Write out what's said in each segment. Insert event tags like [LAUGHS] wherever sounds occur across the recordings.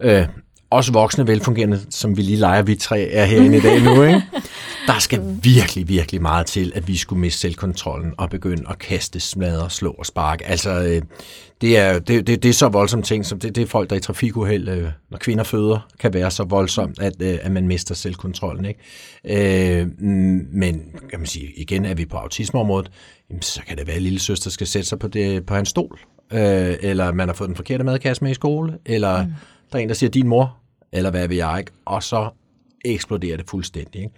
øh, også voksne, velfungerende, som vi lige leger, vi tre er herinde i dag nu, ikke? [LAUGHS] Der skal virkelig, virkelig meget til, at vi skulle miste selvkontrollen og begynde at kaste, smadre, slå og sparke. Altså, øh, det er, det, det, det er så voldsomme ting, som det, det er folk, der i trafikuheld, øh, når kvinder føder, kan være så voldsomt, at, øh, at man mister selvkontrollen. Ikke? Øh, men kan man sige, igen er vi på autismeområdet, jamen, så kan det være, at lille søster skal sætte sig på, det, på hans stol, øh, eller man har fået den forkerte madkasse med i skole, eller mm der er en, der siger, din mor, eller hvad ved jeg ikke, og så eksploderer det fuldstændig. Ikke?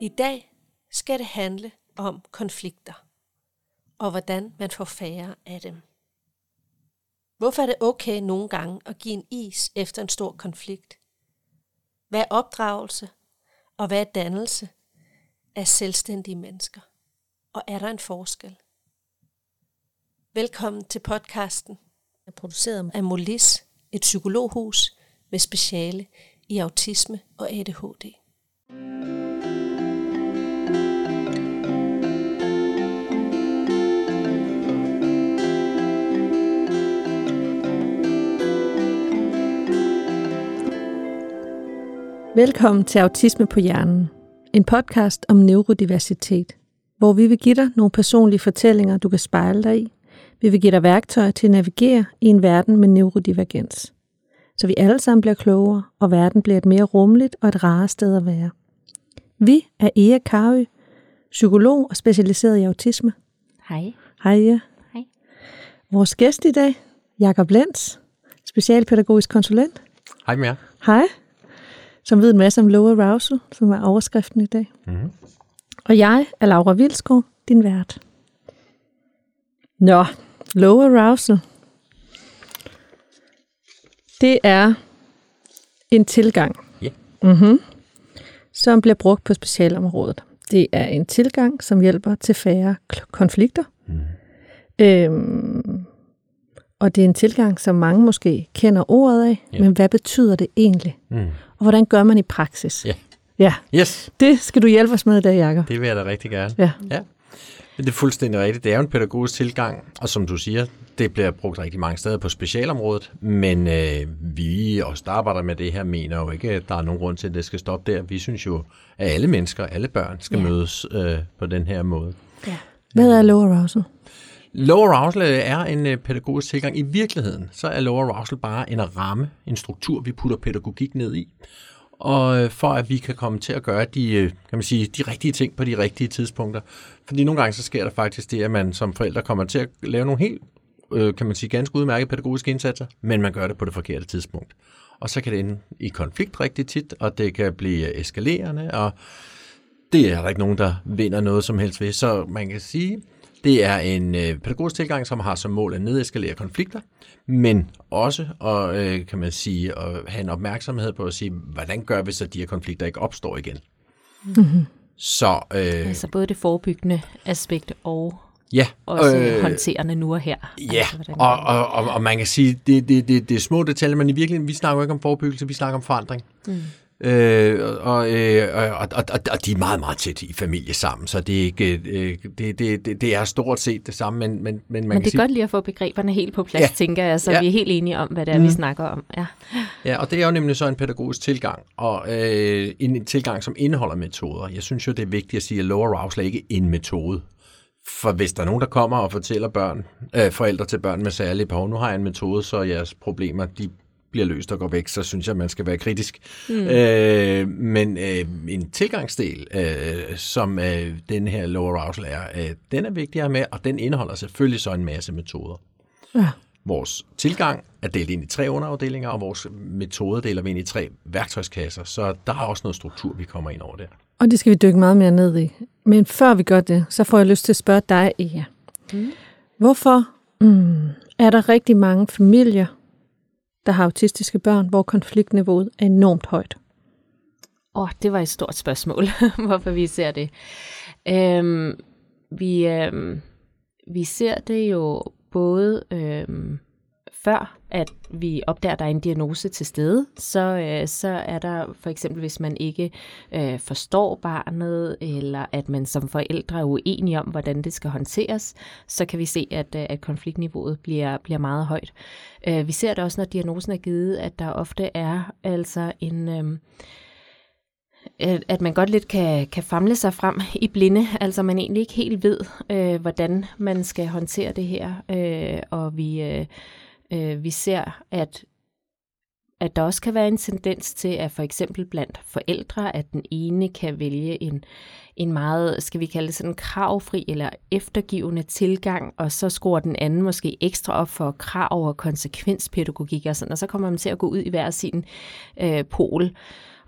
I dag skal det handle om konflikter, og hvordan man får færre af dem. Hvorfor er det okay nogle gange at give en is efter en stor konflikt? Hvad er opdragelse, og hvad er dannelse af selvstændige mennesker? Og er der en forskel? Velkommen til podcasten, er produceret af Molis, et psykologhus med speciale i autisme og ADHD. Velkommen til Autisme på Hjernen, en podcast om neurodiversitet, hvor vi vil give dig nogle personlige fortællinger, du kan spejle dig i. Vi vil give dig værktøjer til at navigere i en verden med neurodivergens, så vi alle sammen bliver klogere, og verden bliver et mere rummeligt og et rarere sted at være. Vi er Ea Karø, psykolog og specialiseret i autisme. Hej. Hej ja. Hej. Vores gæst i dag, Jakob Lenz, specialpædagogisk konsulent. Hej med jer. Hej som ved en masse om low arousal, som er overskriften i dag. Mm-hmm. Og jeg er Laura Vilskov, din vært. Nå, low arousal. Det er en tilgang, Yeah. mm-hmm, som bliver brugt på specialområdet. Det er en tilgang, som hjælper til færre konflikter. Mm. Øhm, og det er en tilgang, som mange måske kender ordet af, Ja. men hvad betyder det egentlig? Mm. Og hvordan gør man i praksis? Ja. Ja, Yes, det skal du hjælpe os med i dag, Jacob. det vil jeg da rigtig gerne. Ja. ja. Det er fuldstændig rigtigt. Det er jo en pædagogisk tilgang, og som du siger, det bliver brugt rigtig mange steder på specialområdet, men øh, vi, os der arbejder med det her, mener jo ikke, at der er nogen grund til, at det skal stoppe der. Vi synes jo, at alle mennesker, alle børn skal Ja. mødes øh, på den her måde. Ja. Hvad er low arousal? Low arousal er en øh, pædagogisk tilgang. I virkeligheden, så er low arousal bare en ramme, en struktur, vi putter pædagogik ned i. Og øh, for at vi kan komme til at gøre de, øh, kan man sige, de rigtige ting på de rigtige tidspunkter. Fordi nogle gange så sker der faktisk det, at man som forældre kommer til at lave nogle helt, øh, kan man sige, ganske udmærkede pædagogiske indsatser, men man gør det på det forkerte tidspunkt. Og så kan det ende i konflikt rigtig tit, og det kan blive eskalerende, og det er der ikke nogen, der vinder noget som helst ved. Så man kan sige, det er en øh, pædagogisk tilgang, som har som mål at nedeskalere konflikter, men også at, øh, kan man sige, at have en opmærksomhed på at sige, hvordan gør vi så, at de her konflikter ikke opstår igen? Mm-hmm. Så øh, Altså både det forebyggende aspekt og ja, også øh, håndterende nu og her. Ja, altså, og, og, og, og man kan sige, det, det, det, det er små detaljer, men i virkeligheden, vi snakker jo ikke om forebyggelse, vi snakker om forandring. Mm. Øh, og, øh, og, og, og, og de er meget, meget tæt i familie sammen, så det er, ikke, øh, det, det, det, det er stort set det samme, men, men, men man Men kan det er sige, godt lige at få begreberne helt på plads, Ja. tænker jeg, så Ja. vi er helt enige om, hvad det er, mm. vi snakker om. Ja. Ja, og det er jo nemlig så en pædagogisk tilgang, og øh, en tilgang, som indeholder metoder. Jeg synes jo, det er vigtigt at sige, at low arousal er ikke en metode. For hvis der er nogen, der kommer og fortæller børn, øh, forældre til børn med særlige behov, nu har jeg en metode, så jeres problemer, de bliver løst og går væk, så synes jeg, man skal være kritisk. Mm. Øh, men øh, en tilgangsdel, øh, som øh, den her low arousal er, øh, den er vigtig at med, og den indeholder selvfølgelig så en masse metoder. Ja. Vores tilgang er delt ind i tre underafdelinger, og vores metode deler vi ind i tre værktøjskasser, så der er også noget struktur, vi kommer ind over der. Og det skal vi dykke meget mere ned i. Men før vi gør det, så får jeg lyst til at spørge dig, Ea. Mm. Hvorfor mm, er der rigtig mange familier, der har autistiske børn, hvor konfliktniveauet er enormt højt? Åh, oh, det var et stort spørgsmål, [LAUGHS] hvorfor vi ser det. Øhm, vi, øhm, vi ser det jo både øhm, før at vi opdager, at der er en diagnose til stede, så, øh, så er der for eksempel, hvis man ikke øh, forstår barnet, eller at man som forældre er uenige om, hvordan det skal håndteres, så kan vi se, at, øh, at konfliktniveauet bliver, bliver meget højt. Øh, vi ser det også, når diagnosen er givet, at der ofte er altså en... Øh, at man godt lidt kan, kan famle sig frem i blinde, altså man egentlig ikke helt ved, øh, hvordan man skal håndtere det her, øh, og vi, øh, øh, vi ser, at at der også kan være en tendens til, at for eksempel blandt forældre, at den ene kan vælge en, en meget, skal vi kalde det sådan kravfri eller eftergivende tilgang, og så skruer den anden måske ekstra op for krav og konsekvenspædagogik og sådan, og så kommer man til at gå ud i hver sin øh, pol.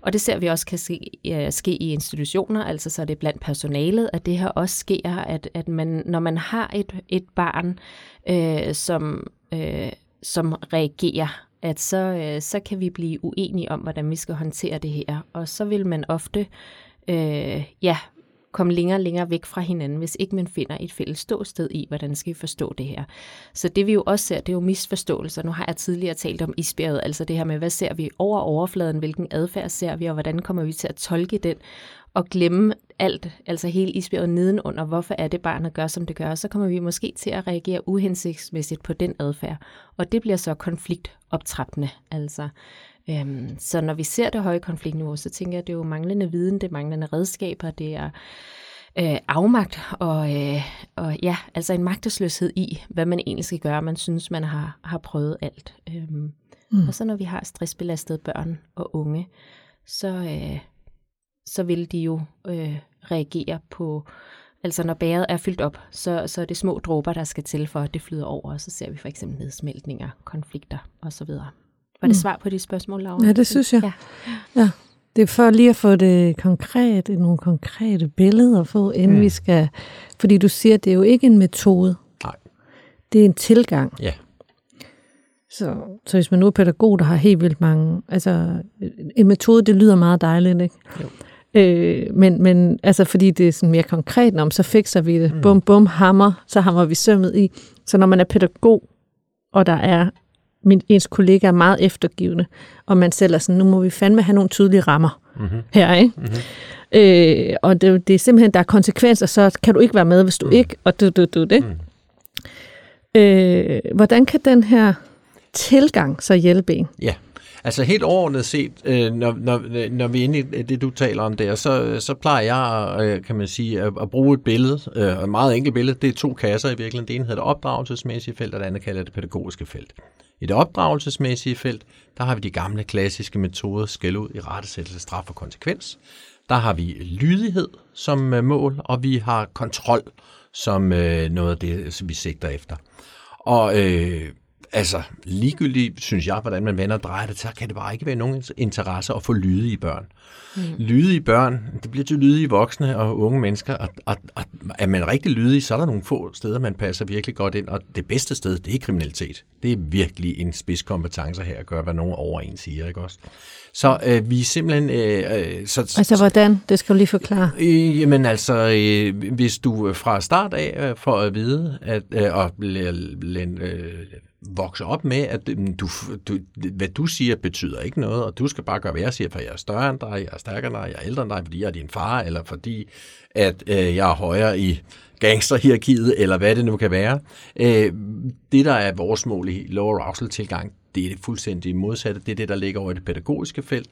Og det ser vi også kan ske, øh, ske i institutioner, altså så er det blandt personalet, at det her også sker, at, at man, når man har et, et barn, øh, som, øh, som reagerer, at så, øh, så kan vi blive uenige om, hvordan vi skal håndtere det her. Og så vil man ofte øh, ja, komme længere og længere væk fra hinanden, hvis ikke man finder et fælles ståsted i, hvordan skal vi forstå det her. Så det vi jo også ser, det er jo misforståelser. Nu har jeg tidligere talt om isbjerget, altså det her med, hvad ser vi over overfladen, hvilken adfærd ser vi, og hvordan kommer vi til at tolke den, og glemme alt, altså hele isbjerget nedenunder, hvorfor er det barnet gør, som det gør, så kommer vi måske til at reagere uhensigtsmæssigt på den adfærd, og det bliver så konfliktoptrappende, altså. Øhm, så når vi ser det høje konfliktniveau, så tænker jeg, at det er jo manglende viden, det er manglende redskaber, det er øh, afmagt og, øh, og ja, altså en magtesløshed i, hvad man egentlig skal gøre. Man synes, man har, har prøvet alt. Øhm, mm. Og så når vi har stressbelastede børn og unge, så, øh, så vil de jo øh, reagere på, altså når bæret er fyldt op, så, så er det små dråber, der skal til for, at det flyder over, og så ser vi for eksempel nedsmeltninger, konflikter osv. Var det mm. svar på de spørgsmål, Laura? Ja, det synes jeg. Ja. ja. Det er for lige at få det konkret, nogle konkrete billeder få, inden mm. vi skal... Fordi du siger, at det er jo ikke en metode. Nej. Det er en tilgang. Ja. Så, så hvis man nu er pædagog, der har helt vildt mange... Altså, en metode, det lyder meget dejligt, ikke? Jo. Øh, men, men altså, fordi det er sådan mere konkret, om så fikser vi det. Mm. Bum, bum, hammer, så hammer vi sømmet i. Så når man er pædagog, og der er min, ens kollega er meget eftergivende, og man selv er sådan, nu må vi fandme have nogle tydelige rammer mm-hmm. her, ikke? Mm-hmm. Øh, og det, det er simpelthen, der er konsekvenser, så kan du ikke være med, hvis du mm. ikke, og du, du, du, det. Mm. Øh, hvordan kan den her tilgang så hjælpe en? Ja, altså helt overordnet set, øh, når, når, når vi er inde i det, du taler om der, så, så plejer jeg, øh, kan man sige, at, at bruge et billede, øh, et meget enkelt billede, det er to kasser i virkeligheden. Det ene hedder det opdragelsesmæssige felt, og det andet kalder det pædagogiske felt. I det opdragelsesmæssige felt, der har vi de gamle klassiske metoder, skæld ud i rettesættelse, straf og konsekvens. Der har vi lydighed som øh, mål, og vi har kontrol som øh, noget af det, som vi sigter efter. Og øh, altså, ligegyldigt, synes jeg, hvordan man vender og drejer det, så kan det bare ikke være nogen interesse at få lydige børn. Mm. Lydige børn, det bliver til lydige voksne og unge mennesker, og, og, og er man rigtig lydig, så er der nogle få steder, man passer virkelig godt ind, og det bedste sted, det er kriminalitet. Det er virkelig en spidskompetence her at gøre, hvad nogen over en siger, ikke også? Så øh, vi er simpelthen... Øh, øh så, altså hvordan? Det skal du lige forklare. Øh, jamen altså, øh, hvis du fra start af øh, får at vide, at, øh, og øh, vokser op med, at mm, du, du, hvad du siger betyder ikke noget, og du skal bare gøre, hvad jeg siger, for jeg er større end dig, jeg er stærkere end dig, jeg er ældre end dig, fordi jeg er din far, eller fordi at øh, jeg er højere i gangsterhierarkiet, eller hvad det nu kan være. Øh, det, der er vores mål i lower arousal tilgang, det er det fuldstændig modsatte. Det er det, der ligger over i det pædagogiske felt.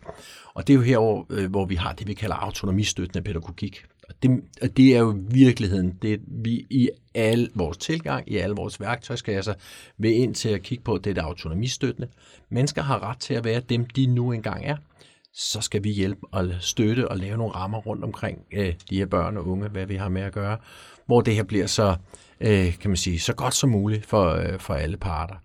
Og det er jo her, øh, hvor vi har det, vi kalder autonomistøttende pædagogik. Og det, og det er jo virkeligheden, det vi i al vores tilgang, i alle vores værktøjskasser, vil ind til at kigge på, det er autonomistøttende. Mennesker har ret til at være dem, de nu engang er. Så skal vi hjælpe og støtte og lave nogle rammer rundt omkring øh, de her børn og unge, hvad vi har med at gøre, hvor det her bliver så, øh, kan man sige, så godt som muligt for, øh, for alle parter.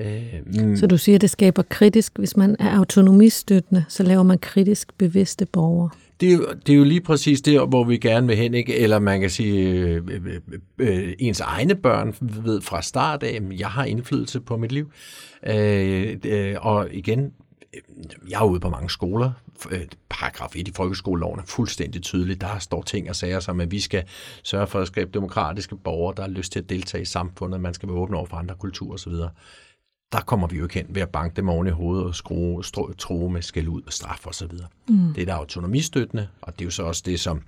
Øh, mm. Så du siger, at det skaber kritisk, hvis man er autonomistøttende, så laver man kritisk bevidste borgere? Det er, jo, det er jo lige præcis der, hvor vi gerne vil hen, ikke? eller man kan sige, øh, øh, øh, ens egne børn ved fra start af, at jeg har indflydelse på mit liv. Øh, øh, og igen, øh, jeg er ude på mange skoler, øh, paragraf 1 i folkeskoleloven er fuldstændig tydelig. Der står ting og sager som, at vi skal sørge for at skabe demokratiske borgere, der har lyst til at deltage i samfundet, man skal være åben over for andre kulturer osv der kommer vi jo ikke hen ved at banke dem oven i hovedet og skrue, strå, tro med skæld ud og straf osv. Mm. Det er der autonomistøttende, og det er jo så også det, som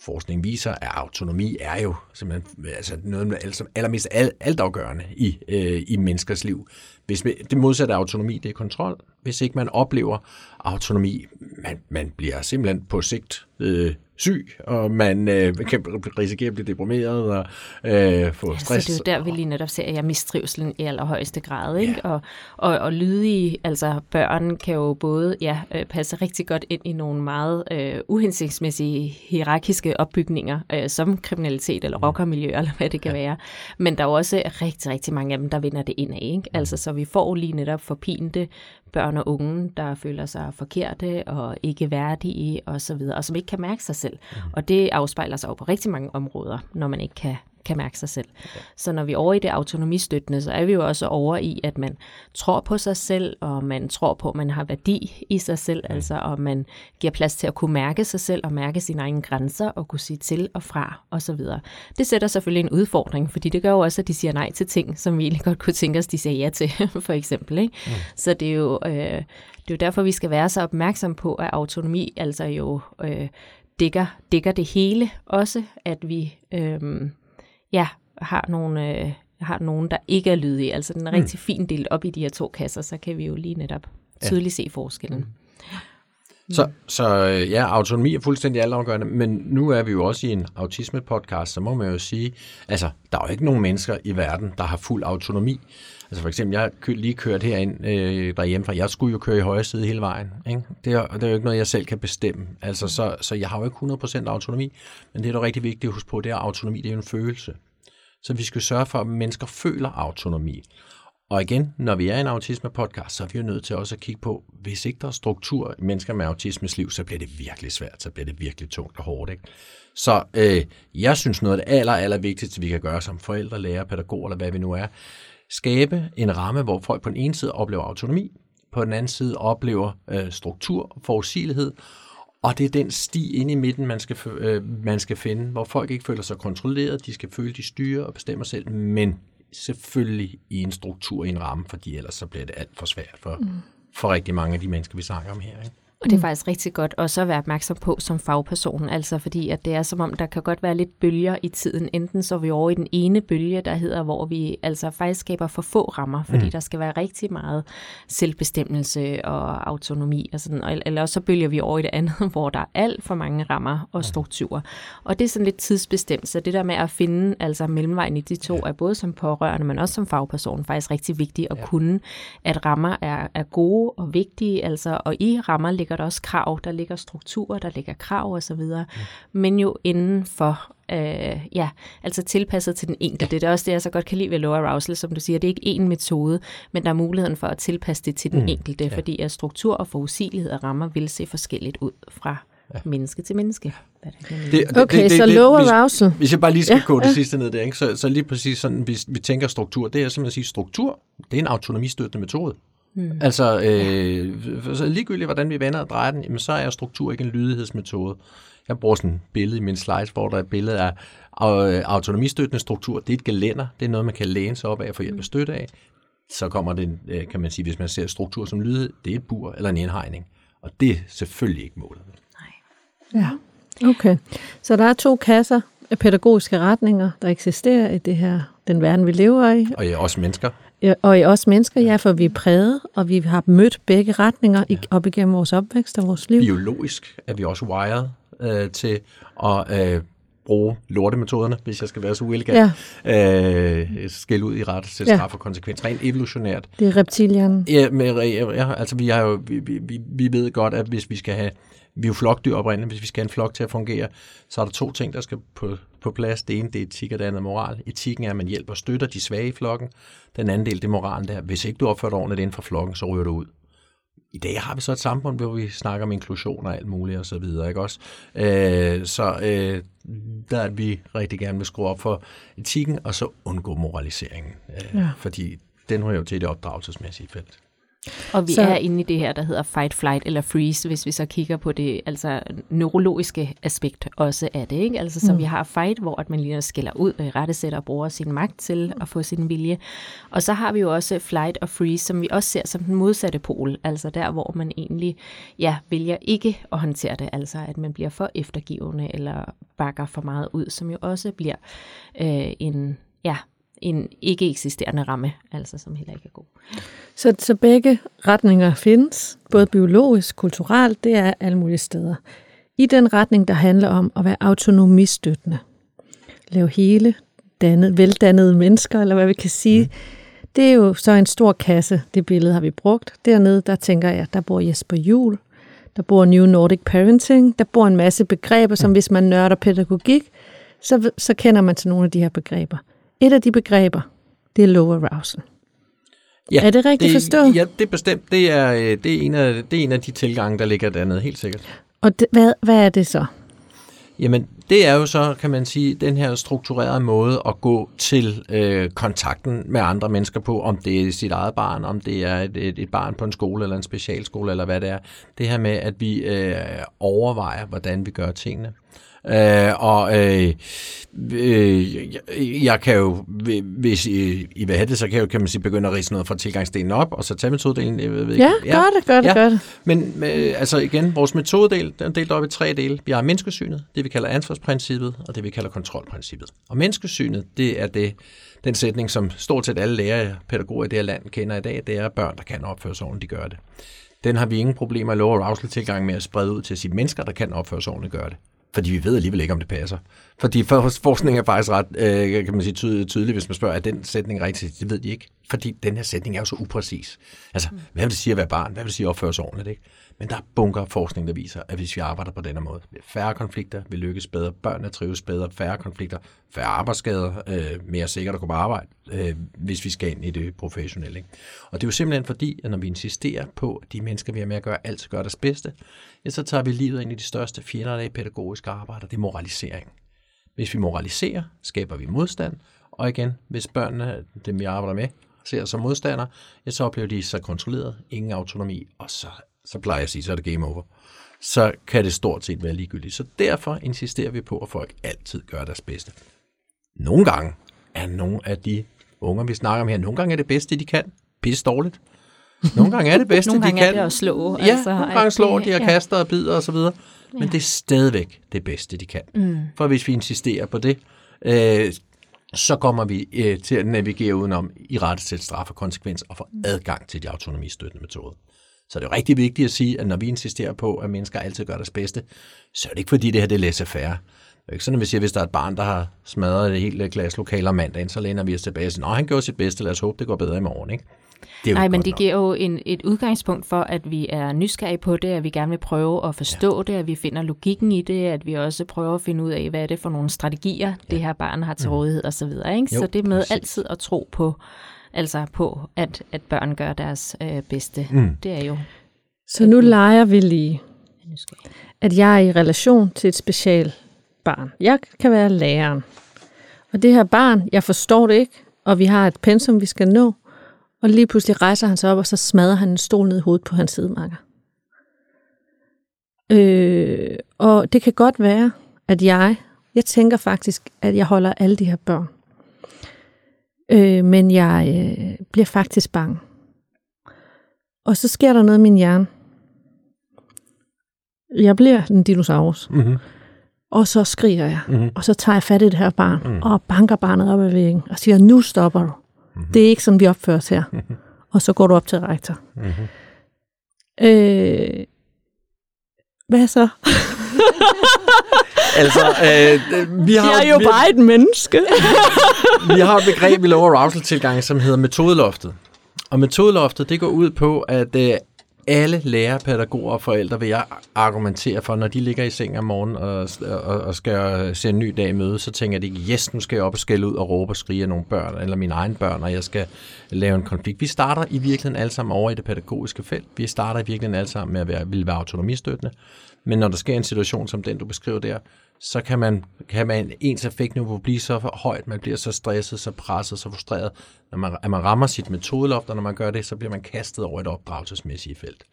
forskning viser, at autonomi er jo simpelthen altså noget som allermest alt, altafgørende i, øh, i menneskers liv. Hvis vi, det modsatte af autonomi, det er kontrol. Hvis ikke man oplever autonomi, man, man bliver simpelthen på sigt øh, syg, og man øh, kan risikere at blive deprimeret og øh, få stress. Så det er jo der, vi lige netop ser, at jeg mistrivselen i allerhøjeste grad. Ikke? Ja. Og, og, og lydige, altså børn kan jo både ja, øh, passe rigtig godt ind i nogle meget øh, uhensigtsmæssige hierarkiske opbygninger, øh, som kriminalitet eller mm. rockermiljø, eller hvad det kan ja. være. Men der er jo også rigtig, rigtig mange af dem, der vinder det ind af. Ikke? Mm. Altså, så vi får lige netop forpinte børn og unge, der føler sig forkerte og ikke værdige osv., og, så videre, og som ikke kan mærke sig selv. Mm. Og det afspejler sig jo på rigtig mange områder, når man ikke kan kan mærke sig selv. Okay. Så når vi er over i det autonomistøttende, så er vi jo også over i, at man tror på sig selv, og man tror på, at man har værdi i sig selv, mm. altså, og man giver plads til at kunne mærke sig selv, og mærke sine egne grænser, og kunne sige til og fra, osv. Det sætter selvfølgelig en udfordring, fordi det gør jo også, at de siger nej til ting, som vi egentlig godt kunne tænke os, de siger ja til, [LAUGHS] for eksempel. Ikke? Mm. Så det er jo... Øh, det er jo derfor, vi skal være så opmærksom på, at autonomi altså jo øh, dækker, dækker det hele også, at vi øh, ja, har nogle, øh, har nogen, der ikke er lydige. Altså den er mm. rigtig fint delt op i de her to kasser, så kan vi jo lige netop tydeligt ja. se forskellen. Mm. Så, så øh, ja, autonomi er fuldstændig altafgørende, men nu er vi jo også i en autisme-podcast, så må man jo sige, altså, der er jo ikke nogen mennesker i verden, der har fuld autonomi. Altså for eksempel, jeg har lige kørt herind øh, derhjemme fra, jeg skulle jo køre i højre side hele vejen. Ikke? Det, er, det er jo ikke noget, jeg selv kan bestemme. Altså, så, så jeg har jo ikke 100% autonomi, men det er da rigtig vigtigt at huske på, det er autonomi, det er jo en følelse. Så vi skal sørge for, at mennesker føler autonomi. Og igen, når vi er i en autisme-podcast, så er vi jo nødt til også at kigge på, hvis ikke der er struktur i mennesker med autismes liv, så bliver det virkelig svært, så bliver det virkelig tungt og hårdt. Ikke? Så øh, jeg synes noget af det aller, aller vigtigste, vi kan gøre som forældre, lærer, pædagoger eller hvad vi nu er, skabe en ramme, hvor folk på den ene side oplever autonomi, på den anden side oplever øh, struktur og forudsigelighed, og det er den sti ind i midten, man skal, øh, man skal finde, hvor folk ikke føler sig kontrolleret, de skal føle, de styrer og bestemmer selv, men selvfølgelig i en struktur, i en ramme, fordi ellers så bliver det alt for svært for, mm. for rigtig mange af de mennesker, vi snakker om her. Ikke? Og det er mm. faktisk rigtig godt også at være opmærksom på som fagperson, altså fordi at det er som om, der kan godt være lidt bølger i tiden. Enten så er vi over i den ene bølge, der hedder, hvor vi altså faktisk skaber for få rammer, fordi mm. der skal være rigtig meget selvbestemmelse og autonomi, og sådan, eller også så bølger vi over i det andet, [LAUGHS] hvor der er alt for mange rammer og strukturer. Og det er sådan lidt tidsbestemt, så det der med at finde altså mellemvejen i de to, er både som pårørende, men også som fagperson faktisk rigtig vigtigt at ja. kunne, at rammer er, er gode og vigtige, altså, og i rammer ligger der også krav, der ligger strukturer, der ligger krav og så videre, mm. men jo inden for øh, ja, altså tilpasset til den enkelte. Ja. Det er også det, jeg så godt kan lide ved low arousal, som du siger, det er ikke én metode, men der er muligheden for at tilpasse det til den mm. enkelte, ja. fordi at struktur og forudsigelighed af rammer vil se forskelligt ud fra ja. menneske til menneske. Det, det, okay, det, det, så low arousal. Hvis, hvis jeg bare lige skal ja, gå det ja. sidste ned der, ikke? Så, så lige præcis sådan, vi, vi tænker struktur, det er simpelthen at sige, struktur, det er en autonomistøttende metode. Mm. Altså, øh, så ligegyldigt hvordan vi vender og drejer den, jamen, så er struktur ikke en lydighedsmetode. Jeg bruger sådan et billede i min slides, hvor der er et billede af øh, autonomistøttende struktur. Det er et gelænder. Det er noget, man kan læne sig op af og få hjælp af støtte af. Så kommer det, øh, kan man sige, hvis man ser struktur som lydighed, det er et bur eller en indhegning. Og det er selvfølgelig ikke målet. Nej. Ja, okay. Så der er to kasser af pædagogiske retninger, der eksisterer i det her, den verden, vi lever i. Og i også mennesker. Og i os mennesker, ja, for vi er præget, og vi har mødt begge retninger ja. op igennem vores opvækst og vores liv. Biologisk er vi også wired øh, til at øh, bruge lortemetoderne, hvis jeg skal være så uelegant, ja. øh, skæld ud i ret til straf ja. og konsekvens. Rent evolutionært. Det er reptilian. Ja, med, ja, altså vi, har jo, vi, vi, vi ved godt, at hvis vi skal have vi er jo flokdyr oprindeligt. Hvis vi skal have en flok til at fungere, så er der to ting, der skal på, på plads. Det ene, det er etik, og det andet er moral. Etikken er, at man hjælper og støtter de svage i flokken. Den anden del, det er moralen der. Hvis ikke du opfører dig ordentligt inden for flokken, så ryger du ud. I dag har vi så et samfund, hvor vi snakker om inklusion og alt muligt og så videre, ikke også? Øh, så øh, der er vi rigtig gerne vil skrue op for etikken, og så undgå moraliseringen. Øh, ja. Fordi den ryger jo til det opdragelsesmæssige felt. Og vi Så- er inde i det her, der hedder fight, flight eller freeze, hvis vi så kigger på det altså neurologiske aspekt også af det. Ikke? Altså så Mm. vi har fight, hvor at man lige skiller ud og rettesætter og bruger sin magt til at få sin vilje. Og så har vi jo også flight og freeze, som vi også ser som den modsatte pol. Altså der, hvor man egentlig ja, vælger ikke at håndtere det. Altså at man bliver for eftergivende eller bakker for meget ud, som jo også bliver øh, en, ja, en ikke eksisterende ramme, altså som heller ikke er god. Så, så begge retninger findes, både biologisk, kulturelt, det er alle mulige steder. I den retning, der handler om at være autonomistøttende. Lave hele, dannet, veldannede mennesker, eller hvad vi kan sige. Mm. Det er jo så en stor kasse, det billede har vi brugt. Dernede, der tænker jeg, der bor Jesper Juhl, der bor New Nordic Parenting, der bor en masse begreber, som hvis man nørder pædagogik, så, så kender man til nogle af de her begreber. Et af de begreber, det er low arousal. Ja, Er det rigtigt det, forstået? Ja, det er bestemt. Det er, øh, det, er en af, det er en af de tilgange, der ligger dernede, helt sikkert. Og det, hvad, hvad er det så? Jamen, det er jo så, kan man sige, den her strukturerede måde at gå til øh, kontakten med andre mennesker på, om det er sit eget barn, om det er et, et, et barn på en skole eller en specialskole, eller hvad det er. Det her med, at vi øh, overvejer, hvordan vi gør tingene. Øh, og øh, øh, jeg, kan jo, hvis I, I vil have det, så kan jeg jo, kan man sige, begynde at rise noget fra tilgangsdelen op, og så tage metodedelen. Jeg ved ikke. Ja, gør det, gør det, Ja. gør det. Men øh, altså igen, vores metodedel, den er delt op i tre dele. Vi har menneskesynet, det vi kalder ansvarsprincippet, og det vi kalder kontrolprincippet. Og menneskesynet, det er det, den sætning, som stort set alle lærere pædagoger i det her land kender i dag, det er at børn, der kan opføre sig ordentligt, de gør det. Den har vi ingen problemer i low arousal tilgang med at sprede ud til at sige, mennesker, der kan opføre sig ordentligt, gør det. Fordi vi ved alligevel ikke, om det passer. Fordi for, forskning er faktisk ret, øh, kan man sige, tydelig, tydelig, hvis man spørger, er den sætning rigtig? Det ved de ikke. Fordi den her sætning er jo så upræcis. Altså, hvad vil det sige at være barn? Hvad vil det sige at opføre sig ordentligt? Ikke? Men der er bunker af forskning, der viser, at hvis vi arbejder på denne måde, færre konflikter, vi lykkes bedre, børnene trives bedre, færre konflikter, færre arbejdsskader, øh, mere sikkert at gå på arbejde, øh, hvis vi skal ind i det professionelle. Ikke? Og det er jo simpelthen fordi, at når vi insisterer på, at de mennesker, vi har med at gøre, altid gør deres bedste, ja, så tager vi livet ind i de største fjender af pædagogisk arbejde, og det er moralisering. Hvis vi moraliserer, skaber vi modstand, og igen, hvis børnene, dem vi arbejder med, ser os som modstandere, ja, så oplever de sig kontrolleret, ingen autonomi, og så, så plejer jeg at sige, så er det game over. Så kan det stort set være ligegyldigt. Så derfor insisterer vi på, at folk altid gør deres bedste. Nogle gange er nogle af de unger, vi snakker om her, nogle gange er det bedste, de kan, pisse dårligt. [LAUGHS] Nogle gange er det bedste, Nogle de gange kan. er det at slå. Ja, altså, nogle gange slår de og ja. kaster og bider og så videre. Men det er stadigvæk det bedste, de kan. Mm. For hvis vi insisterer på det, øh, så kommer vi øh, til at navigere udenom i rette til straf og konsekvens og få adgang til de autonomistøttende metoder. Så det er jo rigtig vigtigt at sige, at når vi insisterer på, at mennesker altid gør deres bedste, så er det ikke fordi, det her det er laissez-faire. Det er ikke sådan, at vi siger, at hvis der er et barn, der har smadret det hele klasselokale om mandagen, så læner vi os tilbage og siger, han gjorde sit bedste, lad os håbe, det går bedre i morgen. Ikke? Det er Nej, ikke men det nok. giver jo en, et udgangspunkt for, at vi er nysgerrige på det, at vi gerne vil prøve at forstå ja. det, at vi finder logikken i det, at vi også prøver at finde ud af, hvad er det for nogle strategier, ja. det her barn har til rådighed osv. Ikke? Jo, Så det med præcis. altid at tro på, altså på, at, at børn gør deres øh, bedste, Mm. det er jo Så nu leger vi lige, at jeg er i relation til et special barn. Jeg kan være læreren. Og det her barn, jeg forstår det ikke, og vi har et pensum, vi skal nå. Og lige pludselig rejser han sig op, og så smadrer han en stol ned i hovedet på hans sidemakker. Øh, og det kan godt være, at jeg, jeg tænker faktisk, at jeg holder alle de her børn. Øh, men jeg øh, bliver faktisk bange. Og så sker der noget i min hjerne. Jeg bliver en dinosaurus. Mm-hmm. Og så skriger jeg. Mhm. Og så tager jeg fat i det her barn, Mhm. og banker barnet op ad væggen, og siger, nu stopper du. Mhm. Det er ikke sådan, vi opfører os her. Og så går du op til rektor. Mm-hmm. Øh, hvad så? [LAUGHS] Altså, øh, vi har, Jeg er jo vi, bare et menneske. [LAUGHS] vi har et begreb i low arousal tilgang, som hedder metodeloftet. Og metodeloftet, det går ud på, at øh, alle lærere, pædagoger og forældre vil jeg argumentere for, når de ligger i seng om morgenen og, og, og skal se en ny dag i møde, så tænker de, yes, nu skal jeg op og skælde ud og råbe og skrige af nogle børn, eller mine egne børn, og jeg skal lave en konflikt. Vi starter i virkeligheden alle sammen over i det pædagogiske felt. Vi starter i virkeligheden alle sammen med at være, ville være autonomistøttende. Men når der sker en situation som den, du beskriver der, så kan man, kan man ens effektniveau blive så højt, man bliver så stresset, så presset, så frustreret, når man, at man rammer sit metodeloft, og når man gør det, så bliver man kastet over et opdragelsesmæssigt felt.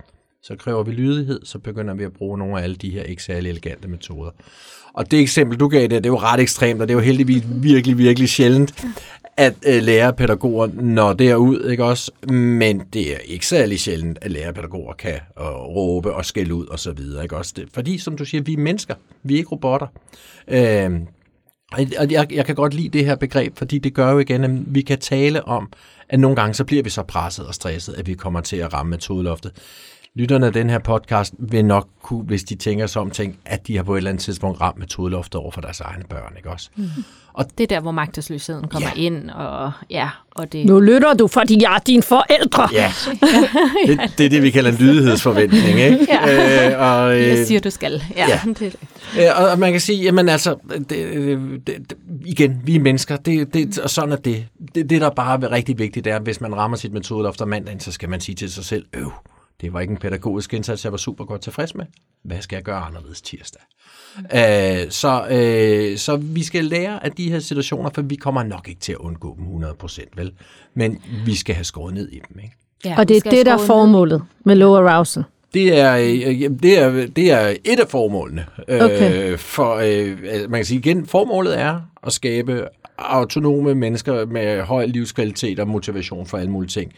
Så kræver vi lydighed, så begynder vi at bruge nogle af alle de her ikke særlig elegante metoder. Og det eksempel, du gav der, det er jo ret ekstremt, og det er jo heldigvis virkelig, virkelig sjældent, at øh, lærerpædagoger når derud, ikke også? Men det er ikke særlig sjældent, at lærerpædagoger kan øh, råbe og skælde ud og så videre, ikke også? Det, fordi, som du siger, vi er mennesker, vi er ikke robotter. Øh, og jeg, jeg kan godt lide det her begreb, fordi det gør jo igen, at vi kan tale om, at nogle gange så bliver vi så presset og stresset, at vi kommer til at ramme metodeloftet lytterne af den her podcast vil nok kunne, hvis de tænker sig om, tænke, at de har på et eller andet tidspunkt ramt metodeloftet over for deres egne børn, ikke også? Mm. Og det er der, hvor magtesløsheden kommer ja. ind, og ja, og det... Nu lytter du, fordi jeg er din forældre. Ja, det, det er det, vi kalder en lydighedsforventning, ikke? Ja. Øh, og, øh, jeg siger, du skal. Ja, ja. Det det. Øh, og man kan sige, jamen altså, det, det, det, igen, vi er mennesker, det, det, og sådan er det. det. Det, der bare er rigtig vigtigt, er, hvis man rammer sit metodeloft om mandagen, så skal man sige til sig selv, øv, det var ikke en pædagogisk indsats, jeg var super godt tilfreds med. Hvad skal jeg gøre anderledes tirsdag? Mm. Øh, så, øh, så vi skal lære af de her situationer, for vi kommer nok ikke til at undgå dem 100%, vel? Men vi skal have skåret ned i dem, ikke? Ja, og det er det, der er formålet med low arousal? Det er, øh, det er, det er et af formålene. Øh, okay. Øh, for, øh, man kan sige igen, formålet er at skabe autonome mennesker med høj livskvalitet og motivation for alle mulige ting.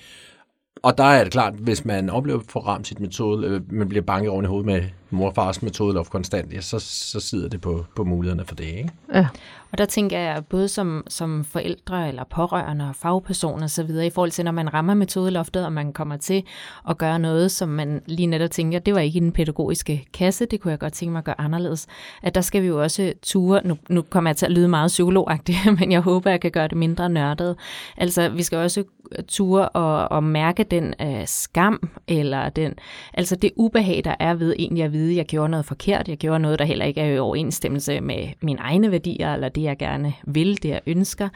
Og der er det klart, hvis man oplever for ramt sit metode, øh, man bliver banket oven i hovedet med morfars og metode konstant, ja, så, så sidder det på, på mulighederne for det. Ikke? Ja. Og der tænker jeg både som, som forældre eller pårørende og fagpersoner osv., i forhold til, når man rammer metodeloftet, og man kommer til at gøre noget, som man lige netop tænker, det var ikke i den pædagogiske kasse, det kunne jeg godt tænke mig at gøre anderledes. At der skal vi jo også ture, nu, nu kommer jeg til at lyde meget psykologagtigt, [LAUGHS] men jeg håber, jeg kan gøre det mindre nørdet. Altså, vi skal også ture og, og mærke den øh, skam, eller den, altså det ubehag, der er ved egentlig at vide, at jeg gjorde noget forkert, jeg gjorde noget, der heller ikke er i overensstemmelse med mine egne værdier, eller det, jeg gerne vil, det jeg ønsker.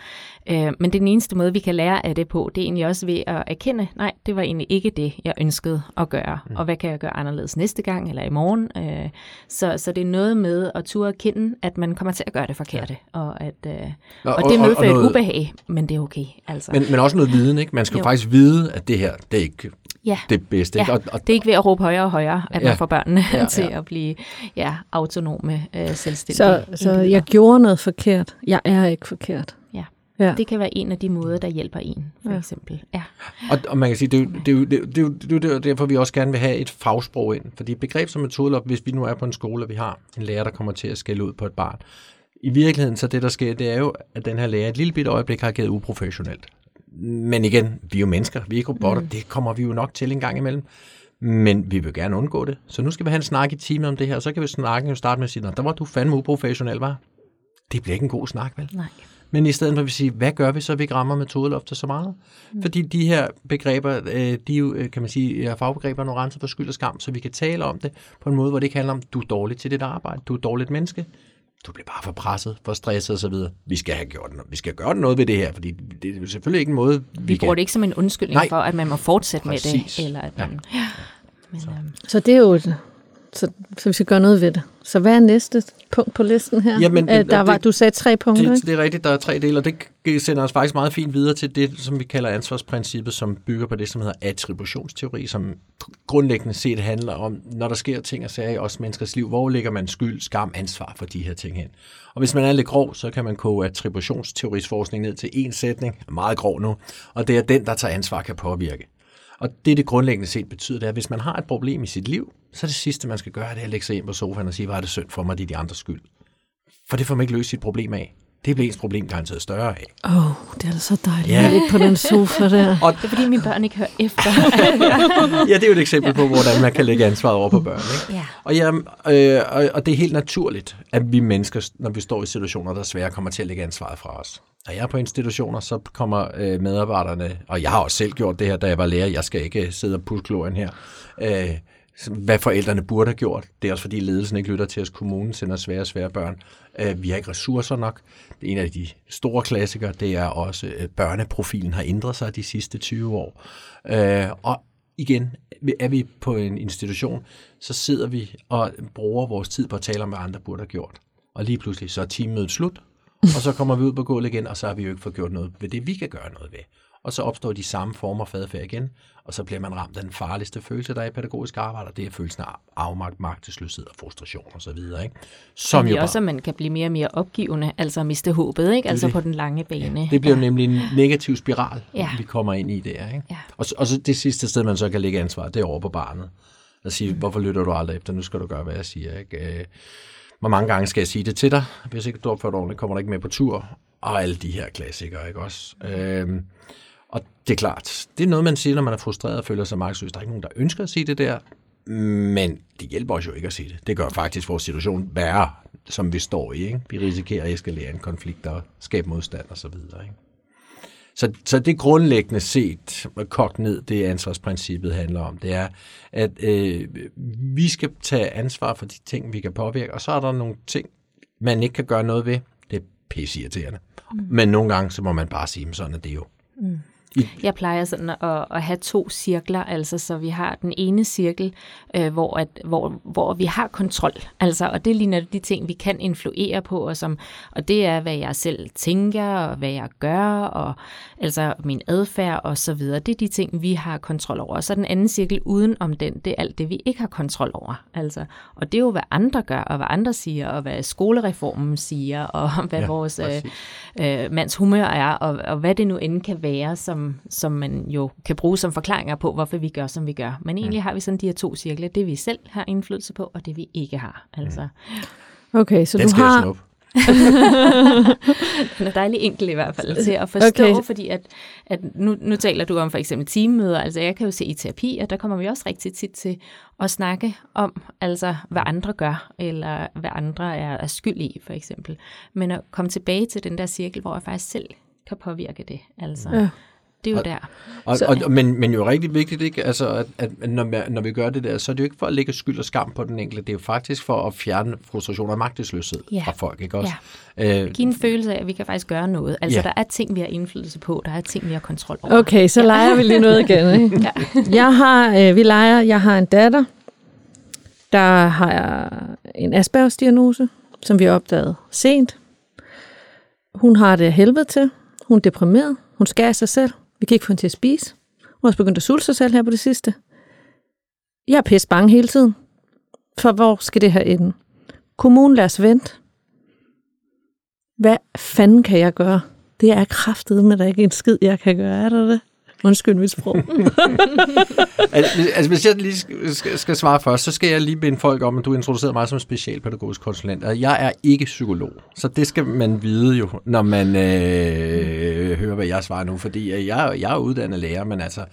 Øh, men den eneste måde, vi kan lære af det på, det er egentlig også ved at erkende, nej, det var egentlig ikke det, jeg ønskede at gøre. Mm. Og hvad kan jeg gøre anderledes næste gang eller i morgen? Øh, så, så det er noget med at turde erkende, at man kommer til at gøre det forkerte. Ja. Og, at, øh, og, og det medfører et ubehag, men det er okay. Altså. Men, men også noget viden, ikke? Man skal jo. faktisk vide, at det her, det er ikke ja. det bedste. Ikke? Ja. Og, og, det er ikke ved at råbe højere og højere, at ja. man får børnene ja, ja. til at blive ja, autonome, øh, selvstændige. Så, så jeg gjorde noget forkert. Jeg er ikke forkert. Ja. Ja. Det kan være en af de måder, der hjælper en, for ja. eksempel. Ja. Og, og man kan sige, det er, det, er, det, er, det, er, det er derfor, vi også gerne vil have et fagsprog ind. Fordi begreb som metode, hvis vi nu er på en skole, og vi har en lærer, der kommer til at skælde ud på et barn, i virkeligheden, så det der sker, det er jo, at den her lærer et lille bitte øjeblik har givet uprofessionelt. Men igen, vi er jo mennesker, vi er ikke robotter, mm. det kommer vi jo nok til en gang imellem. Men vi vil gerne undgå det. Så nu skal vi have en snak i teamet om det her, og så kan vi snakke jo starte med at sige, der var du fandme uprofessionel, var. Det bliver ikke en god snak, vel? Nej. Men i stedet for at vi siger, hvad gør vi så, vi ikke rammer metodeloftet så meget? Mm. Fordi de her begreber, øh, de er jo, øh, kan man sige, er fagbegreber, nogle renser for skyld og skam, så vi kan tale om det på en måde, hvor det ikke handler om, du er dårlig til dit arbejde, du er dårligt menneske, du bliver bare for presset, for stresset osv. Vi skal have gjort noget. Vi skal gøre noget ved det her, fordi det er selvfølgelig ikke en måde, vi, vi bruger kan... det ikke som en undskyldning Nej. for, at man må fortsætte Præcis. med det. Eller at man... ja. Ja. Men, så. Øhm. så det er jo et, så, så vi skal gøre noget ved det. Så hvad er næste punkt på listen her? Jamen, Æ, der var, det, du sagde tre punkter, det, ikke? Det er rigtigt, der er tre dele, og det sender os faktisk meget fint videre til det, som vi kalder ansvarsprincippet, som bygger på det, som hedder attributionsteori, som grundlæggende set handler om, når der sker ting og sager i os menneskers liv, hvor ligger man skyld, skam, ansvar for de her ting hen. Og hvis man er lidt grov, så kan man koge attributionsteoris forskning ned til en sætning, meget grov nu, og det er den, der tager ansvar, kan påvirke. Og det, det grundlæggende set betyder, det er, at hvis man har et problem i sit liv, så er det sidste, man skal gøre, det er at lægge sig ind på sofaen og sige, hvad er det synd for mig, det er de andres skyld. For det får man ikke løst sit problem af. Det bliver ens problem garanteret større af. Åh, oh, det er da så dejligt ja. at på den sofa der. Og det er fordi, mine børn ikke hører efter. [LAUGHS] ja, det er jo et eksempel på, hvordan man kan lægge ansvaret over på børn. Ikke? Ja. Og, ja, øh, og, og det er helt naturligt, at vi mennesker, når vi står i situationer, der svære kommer til at lægge ansvaret fra os. Når jeg er på institutioner, så kommer øh, medarbejderne, og jeg har også selv gjort det her, da jeg var lærer, jeg skal ikke øh, sidde og putte kloren her, øh, hvad forældrene burde have gjort. Det er også fordi ledelsen ikke lytter til os. Kommunen sender svære og svære børn. Øh, vi har ikke ressourcer nok. Det er en af de store klassikere. Det er også, at børneprofilen har ændret sig de sidste 20 år. Øh, og igen, er vi på en institution, så sidder vi og bruger vores tid på at tale om, hvad andre burde have gjort. og lige pludselig så er teammødet slut, og så kommer vi ud på gulvet igen, og så har vi jo ikke fået gjort noget ved det, vi kan gøre noget ved. Og så opstår de samme former for adfærd igen, og så bliver man ramt af den farligste følelse, der er i pædagogisk arbejde, og det er følelsen af afmagt, magtesløshed og frustration osv. Ikke? Som jo også, bare... at man kan blive mere og mere opgivende, altså miste håbet, ikke? altså det. på den lange bane. Ja, det bliver ja. nemlig en negativ spiral, ja. vi kommer ind i der. Ikke? Ja. Og, og så det sidste sted, man så kan lægge ansvar, det er over på barnet. At sige, mm. hvorfor lytter du aldrig efter, nu skal du gøre, hvad jeg siger. Ikke? Hvor mange gange skal jeg sige det til dig? Hvis ikke du opfører dig ordentligt, kommer du ikke med på tur. Og alle de her klassikere, ikke også? Øhm, og det er klart, det er noget, man siger, når man er frustreret og føler sig magtsløs. Der er ikke nogen, der ønsker at sige det der, men det hjælper os jo ikke at sige det. Det gør faktisk vores situation værre, som vi står i. Ikke? Vi risikerer at eskalere en konflikt og skabe modstand og så videre. Ikke? Så, så det grundlæggende set, kogt ned, det ansvarsprincippet handler om, det er, at øh, vi skal tage ansvar for de ting, vi kan påvirke, og så er der nogle ting, man ikke kan gøre noget ved. Det er pissirriterende. Mm. Men nogle gange, så må man bare sige, sådan er det jo. Mm. Jeg plejer sådan at, at have to cirkler, altså så vi har den ene cirkel, øh, hvor, at, hvor, hvor vi har kontrol, altså, og det ligner de ting, vi kan influere på, og, som, og det er, hvad jeg selv tænker, og hvad jeg gør, og altså min adfærd og så videre. Det er de ting, vi har kontrol over. Og så den anden cirkel uden om den, det er alt det, vi ikke har kontrol over. Altså, og det er jo, hvad andre gør, og hvad andre siger, og hvad skolereformen siger, og [LAUGHS] hvad ja, vores øh, øh, mands humør er, og, og hvad det nu end kan være, som som, man jo kan bruge som forklaringer på, hvorfor vi gør, som vi gør. Men egentlig mm. har vi sådan de her to cirkler. Det vi selv har indflydelse på, og det vi ikke har. Altså. Okay, så Den du har... [LAUGHS] den er dejlig enkel i hvert fald til at forstå, okay. fordi at, at nu, nu taler du om for eksempel teammøder, altså jeg kan jo se i terapi, at der kommer vi også rigtig tit til at snakke om, altså hvad andre gør, eller hvad andre er, er skyld i for eksempel. Men at komme tilbage til den der cirkel, hvor jeg faktisk selv kan påvirke det. Altså. Ja. Det er jo og, der. Og, så, og, men, men jo rigtig vigtigt, ikke? Altså, at, at når, vi, når vi gør det der, så er det jo ikke for at lægge skyld og skam på den enkelte. Det er jo faktisk for at fjerne frustration og magtesløshed ja. fra folk. Ikke også? Ja. Øh, Giv en følelse af, at vi kan faktisk gøre noget. Altså, ja. der er ting, vi har indflydelse på. Der er ting, vi har kontrol over. Okay, så ja. leger vi lige noget igen. Ikke? [LAUGHS] ja. jeg har, øh, vi leger, jeg har en datter, der har en Aspergers-diagnose, som vi har opdaget sent. Hun har det helvede til. Hun er deprimeret. Hun skærer sig selv. Vi kan ikke få hende til at spise. Hun har også begyndt at sulte sig selv her på det sidste. Jeg er pisse bange hele tiden. For hvor skal det her ende? Kommunen, lader os vente. Hvad fanden kan jeg gøre? Det er kraftet med, der ikke en skid, jeg kan gøre. Er der det? Undskyld mit sprog. [LAUGHS] altså, altså, hvis jeg lige skal, skal svare først, så skal jeg lige binde folk om, at du introducerede mig som specialpædagogisk konsulent. Jeg er ikke psykolog, så det skal man vide jo, når man øh, hører, hvad jeg svarer nu. Fordi øh, jeg, jeg er uddannet lærer, men altså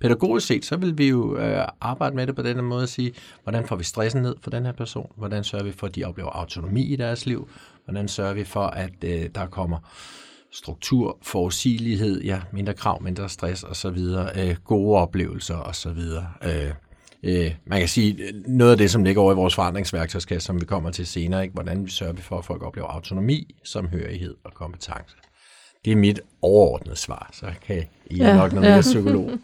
pædagogisk set, så vil vi jo øh, arbejde med det på den måde at sige, hvordan får vi stressen ned for den her person? Hvordan sørger vi for, at de oplever autonomi i deres liv? Hvordan sørger vi for, at øh, der kommer struktur, forudsigelighed, ja, mindre krav, mindre stress osv., øh, gode oplevelser osv. Øh, øh, man kan sige, noget af det, som ligger over i vores forandringsværktøjskasse, som vi kommer til senere, ikke? hvordan vi sørger for, at folk oplever autonomi, samhørighed og kompetence. Det er mit overordnede svar, så kan I ja, nok noget ja. mere psykolog. [LAUGHS]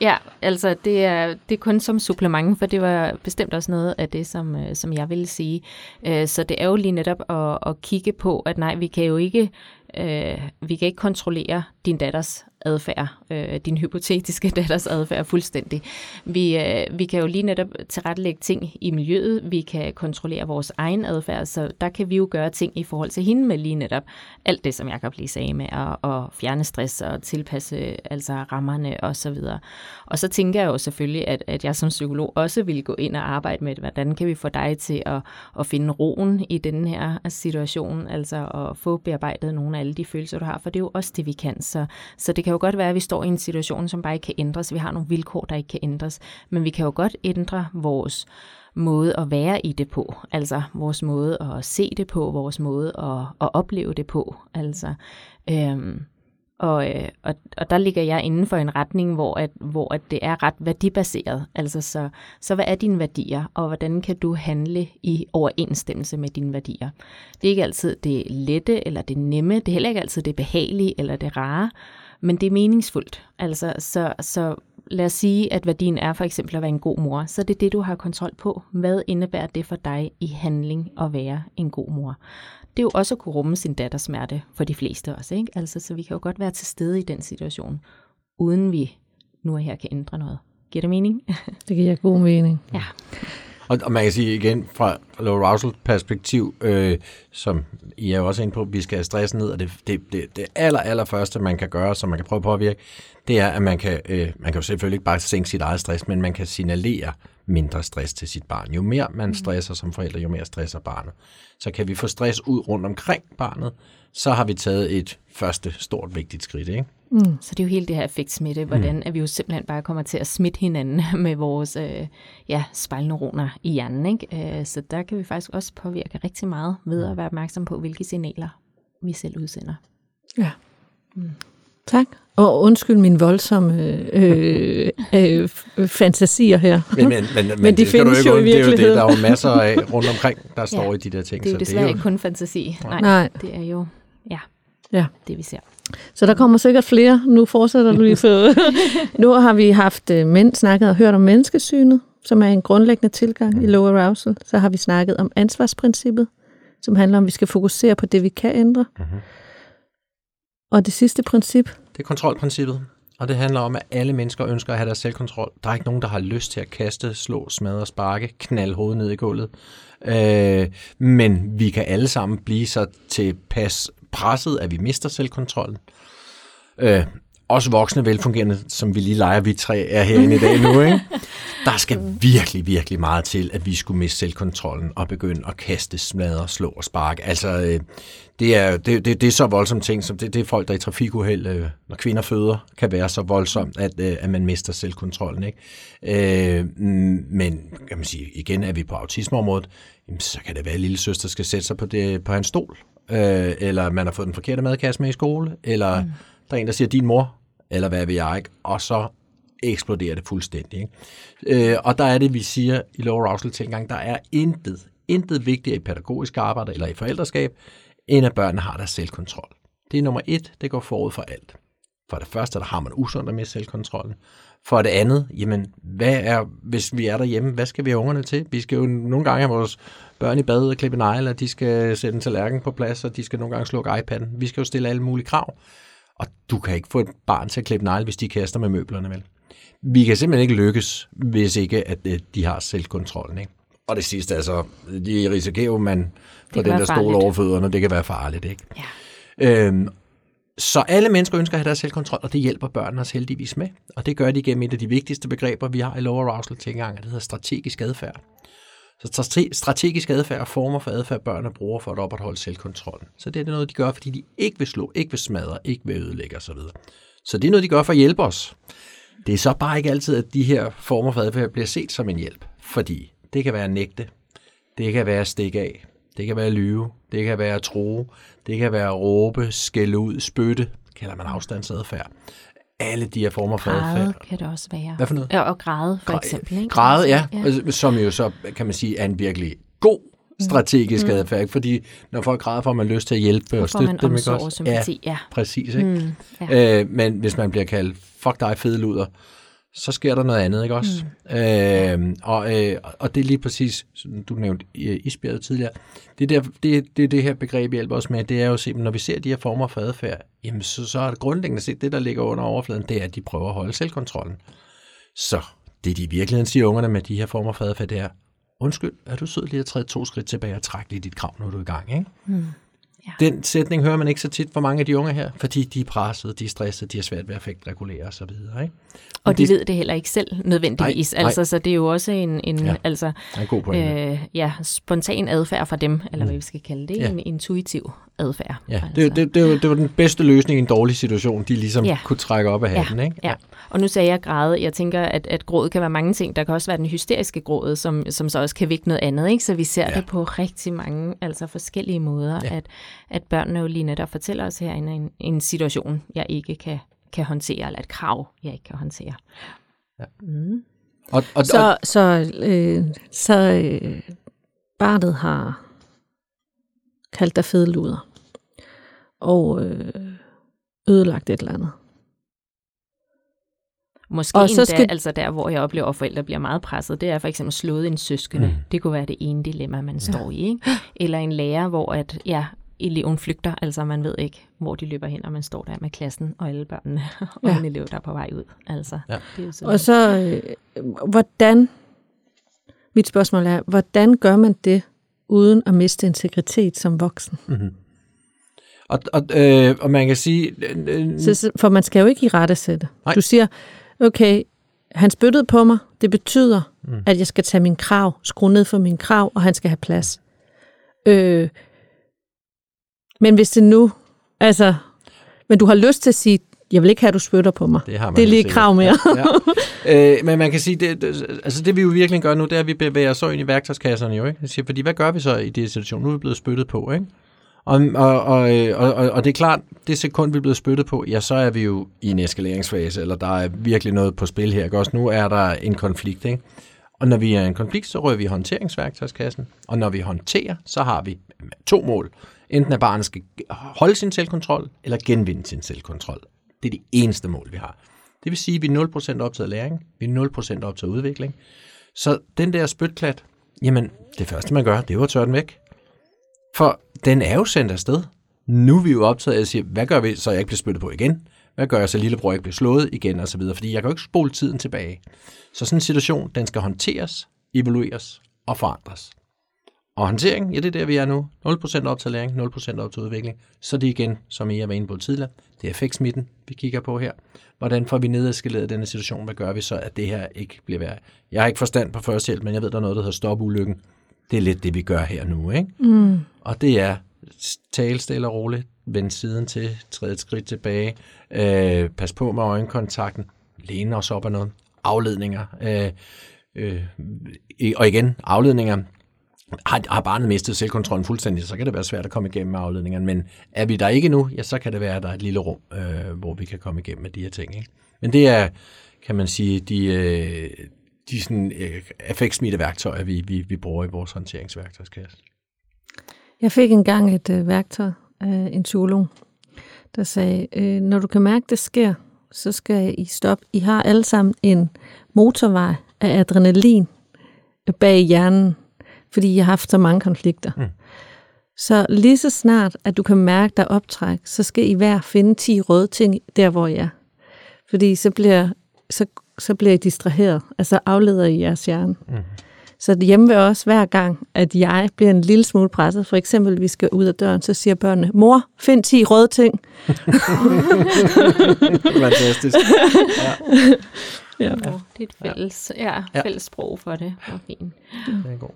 Ja, altså det er, det er kun som supplement, for det var bestemt også noget af det, som, øh, som jeg ville sige. Øh, så det er jo lige netop at, at kigge på, at nej, vi kan jo ikke øh, vi kan ikke kontrollere din datters adfærd, øh, din hypotetiske [LAUGHS] datters adfærd fuldstændig. Vi, øh, vi kan jo lige netop tilrettelægge ting i miljøet, vi kan kontrollere vores egen adfærd, så der kan vi jo gøre ting i forhold til hende med lige netop alt det, som jeg kan blive sagde med at, at fjerne stress og tilpasse altså rammerne og så videre. Og så tænker jeg jo selvfølgelig, at, at jeg som psykolog også vil gå ind og arbejde med, hvordan kan vi få dig til at, at finde roen i den her situation, altså at få bearbejdet nogle af alle de følelser, du har, for det er jo også det, vi kan. Så, så det kan jo godt være, at vi står i en situation, som bare ikke kan ændres. Vi har nogle vilkår, der ikke kan ændres. Men vi kan jo godt ændre vores måde at være i det på. Altså vores måde at se det på, vores måde at, at opleve det på. Altså, øhm, og, øh, og, og der ligger jeg inden for en retning, hvor, at, hvor at det er ret værdibaseret. Altså så, så hvad er dine værdier, og hvordan kan du handle i overensstemmelse med dine værdier? Det er ikke altid det lette eller det nemme, det er heller ikke altid det behagelige eller det rare, men det er meningsfuldt. Altså så, så lad os sige, at værdien er for eksempel at være en god mor, så det er det, du har kontrol på. Hvad indebærer det for dig i handling at være en god mor? Det er jo også at kunne rumme sin datters smerte for de fleste også, ikke? Altså, så vi kan jo godt være til stede i den situation, uden vi nu er her kan ændre noget. Giver det mening? Det giver god mening. ja. Og, og man kan sige igen, fra low arousal perspektiv, øh, som I er jo også inde på, vi skal have stressen ned, og det, det, det, det aller, aller første, man kan gøre, som man kan prøve at påvirke, det er, at man kan, øh, man kan jo selvfølgelig ikke bare sænke sit eget stress, men man kan signalere mindre stress til sit barn. Jo mere man stresser som forældre, jo mere stresser barnet. Så kan vi få stress ud rundt omkring barnet, så har vi taget et første stort vigtigt skridt, ikke? Så det er jo hele det her effektsmitte, hvordan mm. at vi jo simpelthen bare kommer til at smitte hinanden [LAUGHS] med vores øh, ja, spejlneuroner i hjernen. Ikke? Øh, så der kan vi faktisk også påvirke rigtig meget ved at være opmærksom på, hvilke signaler vi selv udsender. Ja. Tak. Og undskyld min voldsomme øh, øh, øh, fantasier her. Men, men, men, men, Men de det skal du findes ikke jo i undre. Det er jo det, virkeligheden. der er jo masser af rundt omkring, der [LAUGHS] står Ja. i de der ting. Det er jo så desværre ikke kun fantasi. Nej, Nej. det er jo ja, Ja. det, vi ser. Så der kommer sikkert flere. Nu fortsætter du lige for. [LAUGHS] nu har vi haft øh, mænd snakket og hørt om menneskesynet, som er en grundlæggende tilgang i low arousal. Så har vi snakket om ansvarsprincippet, som handler om, at vi skal fokusere på det, vi kan ændre. Mhm. Og det sidste princip, Det er kontrolprincippet, og det handler om, at alle mennesker ønsker at have deres selvkontrol. Der er ikke nogen, der har lyst til at kaste, slå, smadre, sparke, knalde hovedet ned i gulvet. Øh, men vi kan alle sammen blive så tilpas presset, at vi mister selvkontrollen. Øh, også voksne, velfungerende, som vi lige leger, vi tre er herinde i dag nu, ikke? [LAUGHS] Der skal virkelig, virkelig meget til, at vi skulle miste selvkontrollen og begynde at kaste, smadre, slå og sparke. Altså, øh, det er, det, det, det er så voldsomme ting, som det, det er folk, der i trafikuheld, øh, når kvinder føder, kan være så voldsomt, at, øh, at man mister selvkontrollen. Ikke? Øh, men kan man sige, igen er vi på autismeområdet, jamen, så kan det være, at lille søster skal sætte sig på, det, på hans stol, øh, eller man har fået den forkerte madkasse med i skole, eller mm. der er en, der siger, din mor, eller hvad ved jeg, ikke? og så eksploderer det fuldstændig. Ikke? Øh, og der er det, vi siger i low arousal tilgang, der er intet, intet vigtigere i pædagogisk arbejde eller i forældreskab, end at børnene har deres selvkontrol. Det er nummer et, det går forud for alt. For det første, der har man usundt med selvkontrollen. For det andet, jamen, hvad er, hvis vi er derhjemme, hvad skal vi have ungerne til? Vi skal jo nogle gange have vores børn i bad og klippe negle, og de skal sætte en tallerken på plads, og de skal nogle gange slukke iPad'en. Vi skal jo stille alle mulige krav. Og du kan ikke få et barn til at klippe negle, hvis de kaster med møblerne, vel? Vi kan simpelthen ikke lykkes, hvis ikke at øh, de har selvkontrollen. Ikke? Og det sidste, altså, de risikerer jo, man får den der stol over fødderne, det kan være farligt. Ikke? Ja. Øhm, så alle mennesker ønsker at have deres selvkontrol, og det hjælper børnene os heldigvis med. Og det gør de gennem et af de vigtigste begreber, vi har i low arousal tilgang, og det hedder strategisk adfærd. Så strate- strategisk adfærd er former for adfærd, børnene bruger for at opretholde selvkontrollen. Så det er noget, de gør, fordi de ikke vil slå, ikke vil smadre, ikke vil ødelægge osv. Så det er noget, de gør for at hjælpe os. Det er så bare ikke altid, at de her former for adfærd bliver set som en hjælp, fordi det kan være at nægte, det kan være at stikke af, det kan være at lyve, det kan være at tro, det kan være at råbe, skælde ud, spytte, kalder man afstandsadfærd. Alle de her former for Græde adfærd. kan det også være. Hvad for noget? Ja, og græde for Græ- eksempel. Ikke? Græde, ja, ja. Som jo så, kan man sige, er en virkelig god strategisk mm. adfærd. ikke? Fordi når folk græder, får man lyst til at hjælpe og støtte dem. Ikke også? Ja. Ja, præcis. Ikke? Mm, Ja. Øh, men hvis man bliver kaldt, fuck dig fede luder, så sker der noget andet, ikke også? Mm. Øh, og, øh, og det er lige præcis, som du nævnte isbjerget tidligere, det, der, det, det, det her begreb hjælper os med, det er jo simpelthen, når vi ser de her former for adfærd, jamen så, så er det grundlæggende set, det der ligger under overfladen, det er, at de prøver at holde selvkontrollen. Så det, de i virkeligheden siger ungerne med de her former for adfærd, det er, undskyld, er du sød lige at træde to skridt tilbage og trække lige dit krav, når du er i gang, ikke? Mm. Ja. Den sætning hører man ikke så tit for mange af de unge her, fordi de er presset, de er stresset, de har svært ved at regulere og så videre. Ikke? Og de det- ved det heller ikke selv nødvendigvis. Nej, nej. altså, så det er jo også en, en Ja. ja. altså, en god pointe. Øh, ja, spontan adfærd fra dem, eller hvad vi skal kalde det. Ja. En intuitiv adfærd. ja, altså. det, det, det, var, det var den bedste løsning i en dårlig situation, de ligesom Ja. kunne trække op af Ja, hatten. Ikke? Ja, og nu sagde jeg græde. Jeg tænker, at, at grådet kan være mange ting. Der kan også være den hysteriske gråd, som, som så også kan vække noget andet. Ikke? Så vi ser Ja. ja. det på rigtig mange altså forskellige måder, Ja. ja. at, at børnene jo lige netop fortæller os her en, en situation, jeg ikke kan, kan håndtere, eller et krav, jeg ikke kan håndtere. Ja. Mm. Og, og, og, så, så, øh, så øh, barnet har kaldt dig fede luder og øh, ødelagt et eller andet. Måske og så skal... altså der, hvor jeg oplever, at forældre bliver meget presset, det er for eksempel slået en søskende. Mm. Det kunne være det ene dilemma, man ja. står i. Ikke? Eller en lærer, hvor at, ja, eleven flygter, altså man ved ikke, hvor de løber hen, og man står der med klassen og alle børnene, [LAUGHS] og ja. en elev, der er på vej ud. Altså, ja. det er og så, øh, hvordan, mit spørgsmål er, hvordan gør man det, uden at miste integritet som voksen? Mm-hmm. Og, og, øh, og man kan sige... Øh, så, for man skal jo ikke i rette sætte. Nej. Du siger, okay, han spyttede på mig, det betyder, mm. at jeg skal tage min krav, skrue ned for min krav, og han skal have plads. Øh, men hvis det nu, altså, men du har lyst til at sige, jeg vil ikke have, at du spytter på mig. Det, har man det er lige krav mere. Ja, ja. [LAUGHS] Øh, men man kan sige, det, det, altså det vi jo virkelig gør nu, det er, at vi bevæger os ind i værktøjskasserne jo. Ikke? Siger, fordi hvad gør vi så i det situation? Nu er vi blevet spyttet på, ikke? Og, og, og, og, og, og det er klart, det sekund, vi er blevet spyttet på, ja, så er vi jo i en eskaleringsfase, eller der er virkelig noget på spil her. Ikke? Også nu er der en konflikt, ikke? Og når vi er i en konflikt, så rører vi håndteringsværktøjskassen. Og når vi håndterer, så har vi to mål. Enten at barnet skal holde sin selvkontrol, eller genvinde sin selvkontrol. Det er det eneste mål, vi har. Det vil sige, at vi er 0% optaget af læring, vi er 0% optaget af udvikling. Så den der spytklat, jamen det første man gør, det er at tørre den væk. For den er jo sendt afsted. Nu er vi jo optaget af at sige, hvad gør vi, så jeg ikke bliver spyttet på igen? Hvad gør jeg, så lillebror ikke bliver slået igen, og så videre? Fordi jeg kan jo ikke spole tiden tilbage. Så sådan en situation, den skal håndteres, evalueres og forandres. Og håndtering, ja, det er der, vi er nu. 0% op til læring, 0% op til udvikling. Så det igen, som I har været inde på tidligere, det er effektsmitten, vi kigger på her. Hvordan får vi nedeskaleret denne situation? Hvad gør vi så, at det her ikke bliver værd? Jeg har ikke forstand på førstehjælp, men jeg ved, der er noget, der hedder stop ulykken. Det er lidt det, vi gør her nu, ikke? Mm. Og det er tale stille og roligt, vend siden til, træde et skridt tilbage, øh, pas på med øjenkontakten, læne os op af noget, afledninger, øh, øh, og igen, afledninger, har, har barnet mistet selvkontrollen fuldstændig, så kan det være svært at komme igennem med afledningerne. Men er vi der ikke nu, ja, så kan det være, at der er et lille rum, øh, hvor vi kan komme igennem med de her ting. Ikke? Men det er, kan man sige, de, øh, de sådan, øh, effektsmitte værktøjer, vi, vi, vi bruger i vores håndteringsværktøjskasse. Jeg fik engang et øh, værktøj af en psykolog, der sagde, øh, når du kan mærke, det sker, så skal I stoppe. I har alle sammen en motorvej af adrenalin bag hjernen, fordi I har haft så mange konflikter. Mm. Så lige så snart, at du kan mærke dig optræk, så skal I hver finde 10 røde ting der, hvor I er. Fordi så bliver, så, så bliver I distraheret, altså afleder I jeres hjerne. Mm. Så hjemme ved os, hver gang, at jeg bliver en lille smule presset, for eksempel, vi skal ud af døren, så siger børnene, mor, find 10 røde ting. [LAUGHS] Fantastisk. Ja. Ja. Det er et fælles, ja, fælles sprog for det. Det er fint. Det er godt.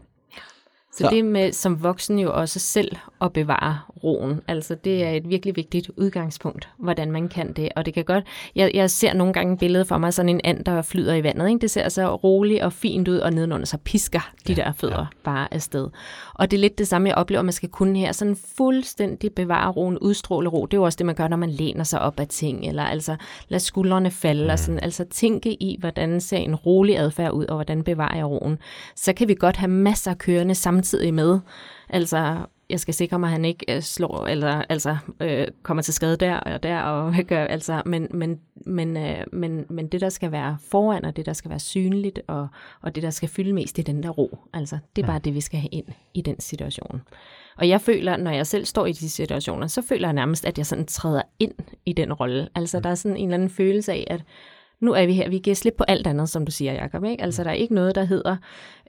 Så, så det med som voksen jo også selv at bevare roen, altså det er et virkelig vigtigt udgangspunkt, hvordan man kan det. Og det kan godt, jeg, jeg ser nogle gange billeder for mig, sådan en and, der flyder i vandet. Ikke? Det ser så roligt og fint ud, og nedenunder så pisker de ja, der fødder ja. bare afsted. Og det er lidt det samme, jeg oplever, man skal kunne her. Sådan fuldstændig bevare roen, udstråle ro. Det er jo også det, man gør, når man læner sig op af ting, eller altså lad skuldrene falde, mm. og sådan, altså tænke i, hvordan ser en rolig adfærd ud, og hvordan bevarer jeg roen. Så kan vi godt have masser af kørende samtidig med. Altså, jeg skal sikre mig, at han ikke øh, slår, eller altså øh, kommer til skade der og der, og [LAUGHS] gør, altså, men, men, men, øh, men, men det, der skal være foran, og det, der skal være synligt, og, og det, der skal fylde mest, det er den der ro. Altså, det er bare det, vi skal have ind i den situation. Og jeg føler, når jeg selv står i de situationer, så føler jeg nærmest, at jeg sådan træder ind i den rolle. Altså, der er sådan en eller anden følelse af, at nu er vi her, vi giver slip på alt andet, som du siger, Jacob. Ikke? Altså, der er ikke noget, der hedder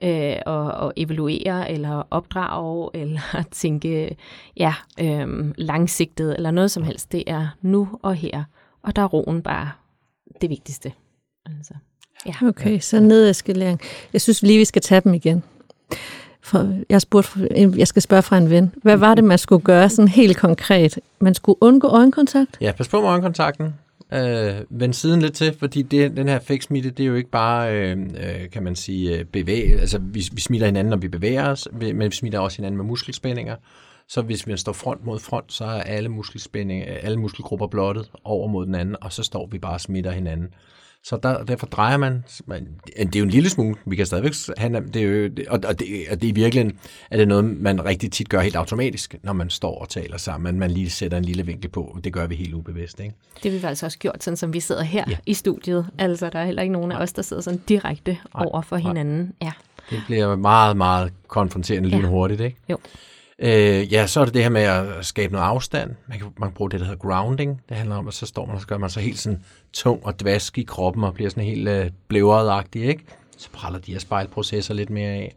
øh, at, at evaluere, eller opdrage, [LAUGHS] eller tænke ja, øh, langsigtet, eller noget som helst. Det er nu og her, og der er roen bare det vigtigste. Altså, ja. Okay, så nedeskalering. Jeg synes lige, vi skal tage dem igen. For jeg, spurgte, jeg skal spørge fra en ven. Hvad var det, man skulle gøre sådan helt konkret? Man skulle undgå øjenkontakt? Ja, pas på med øjenkontakten øh, vende siden lidt til, fordi det, den her fake-smitte, det er jo ikke bare, øh, øh kan man sige, øh, bevæge, altså vi, vi smitter hinanden, når vi bevæger os, men vi smitter også hinanden med muskelspændinger. Så hvis vi står front mod front, så er alle, muskelspænding, alle muskelgrupper blottet over mod den anden, og så står vi bare og smitter hinanden. Så der, derfor drejer man, man, det er jo en lille smule, vi kan stadigvæk have, det er jo, og, og, det, og det er i virkeligheden, er det noget, man rigtig tit gør helt automatisk, når man står og taler sammen, man lige sætter en lille vinkel på, det gør vi helt ubevidst. Ikke? Det har vi faktisk også gjort, sådan som vi sidder her ja. i studiet. Altså, der er heller ikke nogen af os, der sidder sådan direkte nej, over for hinanden. Ja. Det bliver meget, meget konfronterende ja. lynhurtigt, ikke? Jo. Øh, ja, så er det det her med at skabe noget afstand. Man kan, man kan bruge det, der hedder grounding. Det handler om, at så står man, og så gør man så helt sådan tung og dvask i kroppen og bliver sådan helt øh, blævret ikke? Så praller de her spejlprocesser lidt mere af.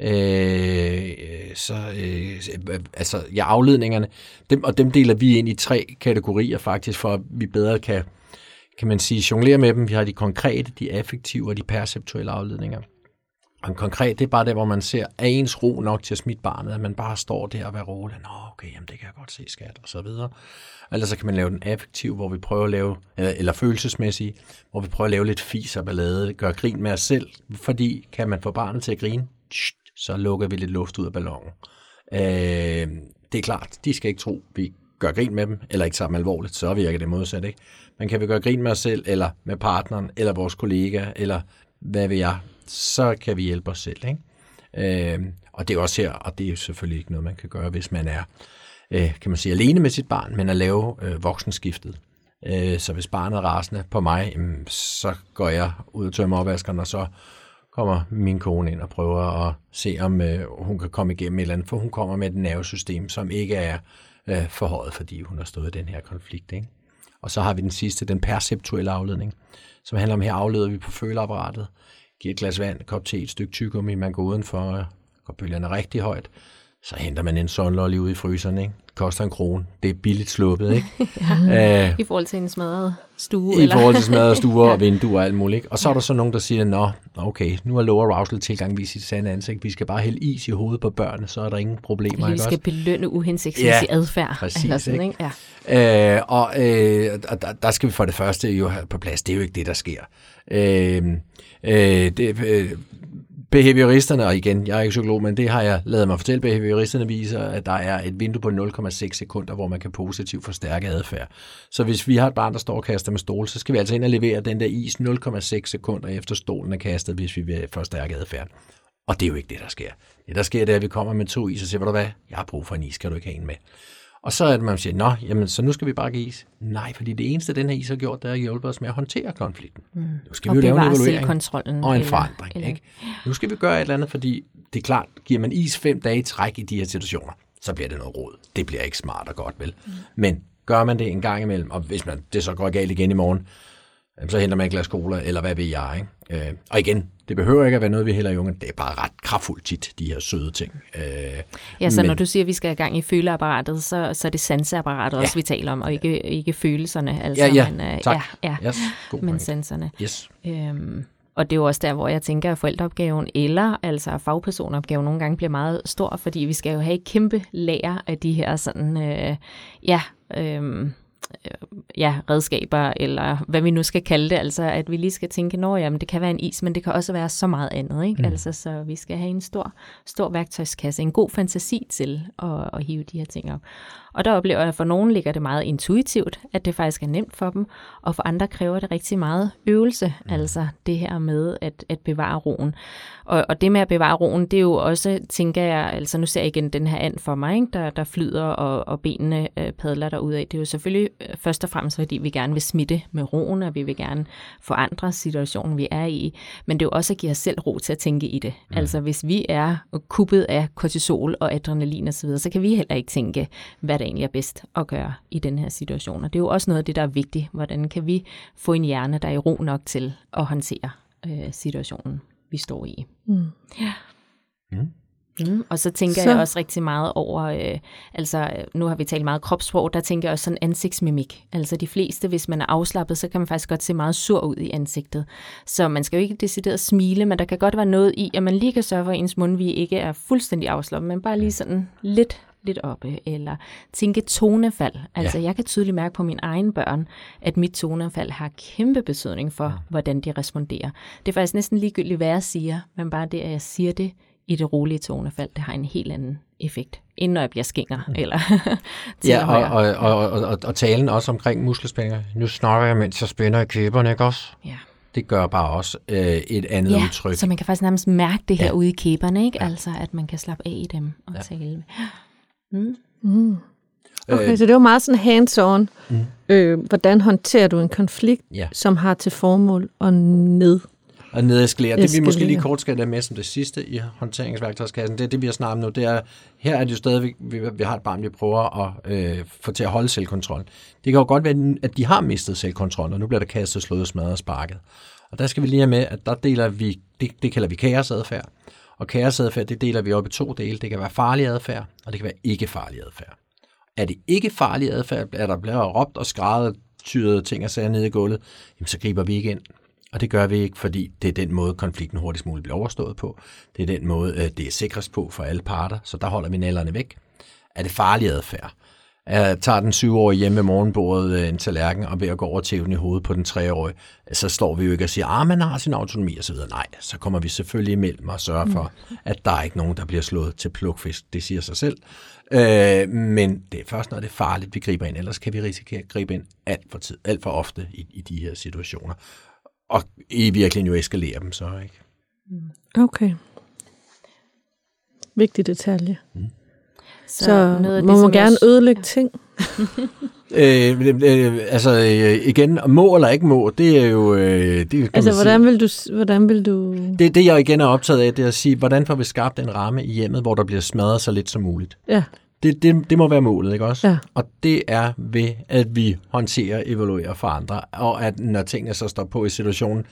Øh, så, øh, altså, ja, afledningerne, dem, og dem deler vi ind i tre kategorier faktisk, for at vi bedre kan, kan man sige, jonglere med dem. Vi har de konkrete, de affektive og de perceptuelle afledninger. Og konkret, det er bare der, hvor man ser, er ens ro nok til at smitte barnet, at man bare står der og være rolig. Nå, okay, jamen det kan jeg godt se, skat, og så videre. Eller så kan man lave den affektiv, hvor vi prøver at lave, eller, eller følelsesmæssig, hvor vi prøver at lave lidt fis og ballade, gøre grin med os selv, fordi kan man få barnet til at grine, så lukker vi lidt luft ud af ballonen. Øh, det er klart, de skal ikke tro, vi gør grin med dem, eller ikke sammen alvorligt, så virker det modsat, ikke? Men kan vi gøre grin med os selv, eller med partneren, eller vores kollega, eller hvad vil jeg, så kan vi hjælpe os selv. Ikke? Øh, og det er også her, og det er selvfølgelig ikke noget, man kan gøre, hvis man er øh, kan man sige, alene med sit barn, men at lave øh, voksenskiftet. Øh, så hvis barnet er rasende på mig, jamen, så går jeg ud og tømmer opvaskeren, og så kommer min kone ind og prøver at se, om øh, hun kan komme igennem et eller andet, for hun kommer med et nervesystem, som ikke er øh, forhøjet, fordi hun har stået i den her konflikt. Ikke? Og så har vi den sidste, den perceptuelle afledning, som handler om, her afleder vi på føleapparatet, giver et glas vand, kop te, et stykke tyggegummi, man går udenfor, går bølgerne rigtig højt, så henter man en sunlolly ud i fryseren, ikke? Koster en krone. Det er billigt sluppet, ikke? [LAUGHS] ja, uh, I forhold til en smadret stue. I eller? forhold til smadret [LAUGHS] stuer og vinduer og alt muligt, ikke? Og så er der så nogen, der siger, nå, okay, nu er lower arousal tilgang vist sit sande ansigt. Vi skal bare hælde is i hovedet på børnene, så er der ingen problemer, vi skal også? belønne uhensigtsmæssig ja, adfærd. Præcis, eller sådan, ikke? Ja. Uh, og uh, der, der skal vi for det første jo have på plads. Det er jo ikke det, der sker. Uh, Øh, det, øh, behavioristerne, og igen, jeg er ikke psykolog, men det har jeg lavet mig fortælle, behavioristerne viser, at der er et vindue på 0,6 sekunder, hvor man kan positivt forstærke adfærd. Så hvis vi har et barn, der står og kaster med stol, så skal vi altså ind og levere den der is 0,6 sekunder efter stolen er kastet, hvis vi vil forstærke adfærd. Og det er jo ikke det, der sker. Det, der sker, det er, at vi kommer med to is og siger, ved du hvad, jeg har brug for en is, kan du ikke have en med? Og så er det, man siger, nå, jamen, så nu skal vi bare give is. Nej, fordi det eneste, den her is har gjort, det er at hjælpe os med at håndtere konflikten. Mm. Nu skal og vi jo lave en evaluering og en forandring. Eller, ikke? Nu skal vi gøre et eller andet, fordi det er klart, giver man is fem dage i træk i de her situationer, så bliver det noget råd. Det bliver ikke smart og godt, vel? Mm. Men gør man det en gang imellem, og hvis man, det så går galt igen i morgen, så henter man et glas cola, eller hvad ved jeg. Ikke? Øh, og igen, det behøver ikke at være noget, vi hælder i ungen. Det er bare ret kraftfuldt tit, de her søde ting. Øh, ja, så men, når du siger, at vi skal have gang i føleapparatet, så, så er det sanseapparatet ja, også, vi taler om, og ikke, ikke følelserne. Altså, ja, ja, men, øh, tak. Ja, ja, yes, men sanserne. Yes. Øhm, og det er jo også der, hvor jeg tænker, at forældreopgaven eller altså fagpersonopgaven nogle gange bliver meget stor, fordi vi skal jo have et kæmpe lager af de her sådan, øh, ja, øh, ja, redskaber, eller hvad vi nu skal kalde det, altså at vi lige skal tænke, når jamen, det kan være en is, men det kan også være så meget andet, ikke? Mm. Altså, så vi skal have en stor, stor værktøjskasse, en god fantasi til at, at hive de her ting op. Og der oplever jeg, at for nogen ligger det meget intuitivt, at det faktisk er nemt for dem, og for andre kræver det rigtig meget øvelse, mm. altså det her med at, at bevare roen. Og, og det med at bevare roen, det er jo også, tænker jeg, altså nu ser jeg igen den her and for mig, ikke? Der, der flyder og, og benene øh, padler derud af. Det er jo selvfølgelig øh, først og fremmest, fordi vi gerne vil smitte med roen, og vi vil gerne forandre situationen, vi er i. Men det er jo også at give os selv ro til at tænke i det. Mm. Altså hvis vi er kuppet af kortisol og adrenalin osv., så, videre, så kan vi heller ikke tænke, hvad der egentlig er bedst at gøre i den her situation. Og det er jo også noget af det, der er vigtigt. Hvordan kan vi få en hjerne, der er i ro nok til at håndtere øh, situationen, vi står i. Mm. Ja. Mm. Mm, og så tænker så. jeg også rigtig meget over, øh, altså nu har vi talt meget kropssprog, der tænker jeg også sådan ansigtsmimik. Altså de fleste, hvis man er afslappet, så kan man faktisk godt se meget sur ud i ansigtet. Så man skal jo ikke decideret smile, men der kan godt være noget i, at man lige kan sørge for, at ens mundvige ikke er fuldstændig afslappet, men bare lige sådan lidt lidt oppe, eller tænke tonefald. Altså ja. jeg kan tydeligt mærke på mine egne børn, at mit tonefald har kæmpe betydning for, ja. hvordan de responderer. Det er faktisk næsten ligegyldigt, hvad jeg siger, men bare det, at jeg siger det i det rolige tonefald, det har en helt anden effekt, end når jeg bliver skinger. Mm. Eller [LAUGHS] ja, og, og, og, og, og, og talen også omkring muskelspændinger. Nu snakker jeg, mens jeg spænder i kæberne, ikke også? Ja. det gør bare også øh, et andet ja, udtryk. så man kan faktisk nærmest mærke det her Ja. ude i kæberne, ikke? Ja. Altså, at man kan slappe af i dem og ja. tale. Mm. Mm. Okay, Øh, så det var meget sådan hands-on. Mm. Øh, hvordan håndterer du en konflikt, Ja. som har til formål at ned? Og nedeskalere. Det vi måske lige kort skal have med som det sidste i håndteringsværktøjskassen, det er det, vi har snakket om nu. Det er, her er det jo stadigvæk, vi, vi har et barn, vi prøver at øh, få til at holde selvkontrol. Det kan jo godt være, at de har mistet selvkontrol, og nu bliver der kastet, slået, smadret og sparket. Og der skal vi lige have med, at der deler vi, det, det kalder vi kaosadfærd. Og kaosadfærd, det deler vi op i to dele. Det kan være farlig adfærd, og det kan være ikke farlig adfærd. Er det ikke farlig adfærd, er der bliver råbt og skrevet, tyret ting og sager nede i gulvet, jamen så griber vi ikke ind. Og det gør vi ikke, fordi det er den måde, konflikten hurtigst muligt bliver overstået på. Det er den måde, øh, det er sikrest på for alle parter, så der holder vi nælderne væk. Er det farlig adfærd? Jeg tager den syvårige hjemme ved morgenbordet øh, en tallerken og ved at gå over til i hovedet på den treårige, så står vi jo ikke og siger, at man har sin autonomi osv. Nej, så kommer vi selvfølgelig imellem og sørger for, at der er ikke nogen, der bliver slået til plukfisk. Det siger sig selv. Øh, men det er først, når det er farligt, vi griber ind. Ellers kan vi risikere at gribe ind alt for, tid, alt for ofte i, i de her situationer. Og i virkeligheden jo eskalere dem så, ikke? Okay. Vigtig detalje. Så, Så, noget af må det, man gerne sy- ødelægge ting. [LAUGHS] Øh, øh, altså øh, igen, må eller ikke må, det er jo... Øh, det, Altså, man hvordan vil du... Hvordan vil du Det, det jeg igen er optaget af, det er at sige, hvordan får vi skabt en ramme i hjemmet, hvor der bliver smadret så lidt som muligt. ja, Det, det, det må være målet, ikke også? Ja. Og det er ved, at vi håndterer, evaluerer for andre, og at når tingene så står på i situationen,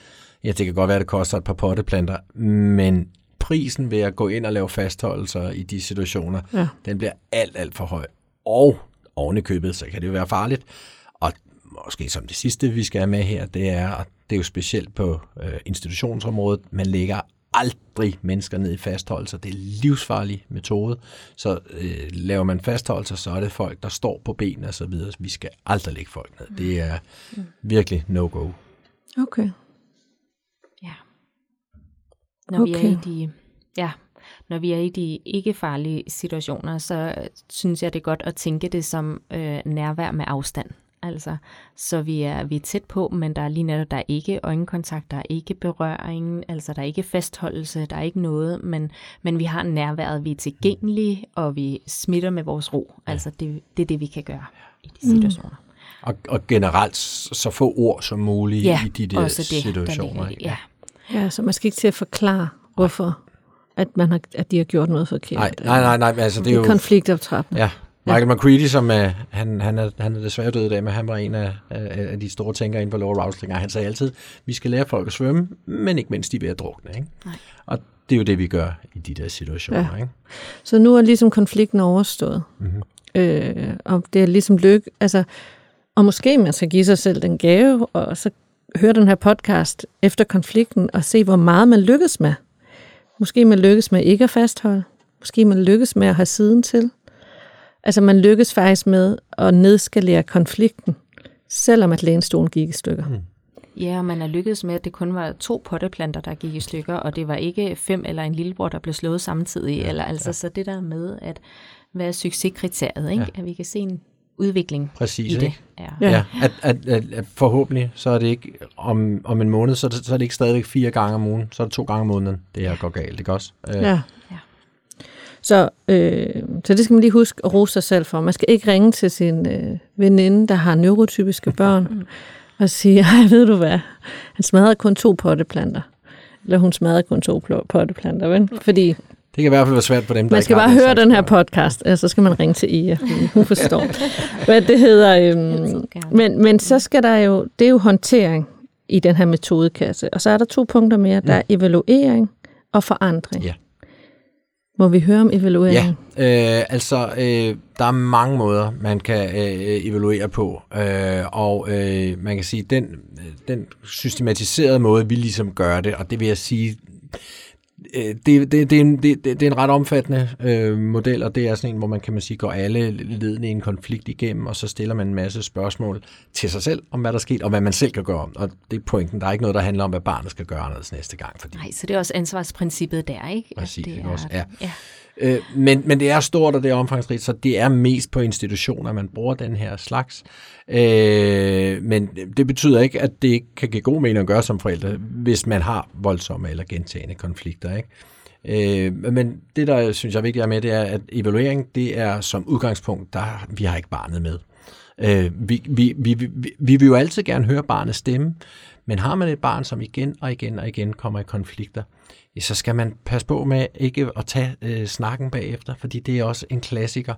ja, det kan godt være, at det koster et par potteplanter, men prisen ved at gå ind og lave fastholdelser i de situationer, Ja. den bliver alt, alt for høj. Og oven i købet, så kan det jo være farligt. Og måske som det sidste, vi skal have med her, det er, og det er jo specielt på øh, institutionsområdet, man lægger aldrig mennesker ned i fastholdelser. Det er en livsfarlig metode. Så øh, laver man fastholdelser, så er det folk, der står på benene og så videre. Vi skal aldrig lægge folk ned. Det er virkelig no-go. okay. Ja. Når vi er Okay. i de, ja, når vi er i de ikke farlige situationer, så øh, synes jeg, det er godt at tænke det som øh, nærvær med afstand. Altså, så vi er, vi er tæt på, men der er lige netop, der er ikke øjenkontakt, der er ikke berøring, altså der er ikke fastholdelse, der er ikke noget, men, men vi har nærværet, vi er tilgængelige, og vi smitter med vores ro. Altså, det, det er det, vi kan gøre i de situationer. Og, og generelt så få ord som muligt Ja, i de der også det, situationer. der ligger? Ja. Ja, så man skal ikke til at forklare, hvorfor at, man har, at de har gjort noget forkert. Nej, nej, nej, nej, altså det er jo... konfliktoptrappende. Ja, Michael McCready, som uh, han, han, er, han er desværre død i dag, men han var en af, af, de store tænkere inden for lower arousal. Han sagde altid, vi skal lære folk at svømme, men ikke mindst de er ved at drukne. Ikke? Nej. Og det er jo det, vi gør i de der situationer. Ja. Ikke? Så nu er ligesom konflikten overstået. Mhm. Øh, og det er ligesom lykke. Altså, og måske man skal give sig selv den gave, og så høre den her podcast efter konflikten, og se, hvor meget man lykkes med. Måske man lykkes med ikke at fastholde. Måske man lykkes med at have siden til. Altså man lykkes faktisk med at nedskalere konflikten, selvom at lænestolen gik i stykker. Mm. Ja, og man er lykkedes med, at det kun var to potteplanter, der gik i stykker, og det var ikke fem eller en lillebror, der blev slået samtidig. Ja, eller altså, ja. Så det der med at være succeskriteriet, ikke? Ja. at vi kan se en udvikling Præcis, i det. ikke? Ja. Ja. Ja, at, at, at, at forhåbentlig, så er det ikke om, om en måned, så er, det, så er det ikke stadigvæk fire gange om ugen, så er det to gange om måneden, det her går galt, ikke også? Øh, Ja. Ja. Så, øh, så det skal man lige huske at rose sig selv for. Man skal ikke ringe til sin øh, veninde, der har neurotypiske [LAUGHS] børn, og sige, ej, ved du hvad, han smadrede kun to potteplanter. Eller hun smadrede kun to pl- potteplanter, vel? Fordi Det kan i hvert fald være svært for dem, der man skal bare høre den her podcast, og så skal man ringe til Ia, hun forstår. Hvad det hedder. Øhm, men, men så skal der jo, det er jo håndtering i den her metodekasse. Og så er der to punkter mere. Der er evaluering og forandring. Ja. Må vi høre om evaluering? Ja, øh, altså øh, der er mange måder, man kan øh, evaluere på, øh, og øh, man kan sige, den, den systematiserede måde, vi ligesom gør det, og det vil jeg sige, øh, det, det, det, er en, det, det er en ret omfattende øh, model, og det er sådan en, hvor man kan man sige, går alle ledene i en konflikt igennem, og så stiller man en masse spørgsmål til sig selv om, hvad der er sket, og hvad man selv kan gøre. Og det er pointen. Der er ikke noget, der handler om, hvad barnet skal gøre anderledes næste gang. Fordi Nej, så det er også ansvarsprincippet der, ikke? Præcis, det ikke også? Ja. ja. Øh, men, men det er stort, og det er omfangsrigt, så det er mest på institutioner, man bruger den her slags. Øh, men det betyder ikke, at det ikke kan give god mening at gøre som forældre, hvis man har voldsomme eller gentagende konflikter. Ikke? Øh, men det, der synes jeg er vigtigt med, det er, at evaluering, det er som udgangspunkt, der vi har ikke barnet med. Øh, vi, vi, vi, vi, vi vil jo altid gerne høre barnets stemme, men har man et barn, som igen og igen og igen kommer i konflikter, så skal man passe på med ikke at tage øh, snakken bagefter, fordi det er også en klassiker,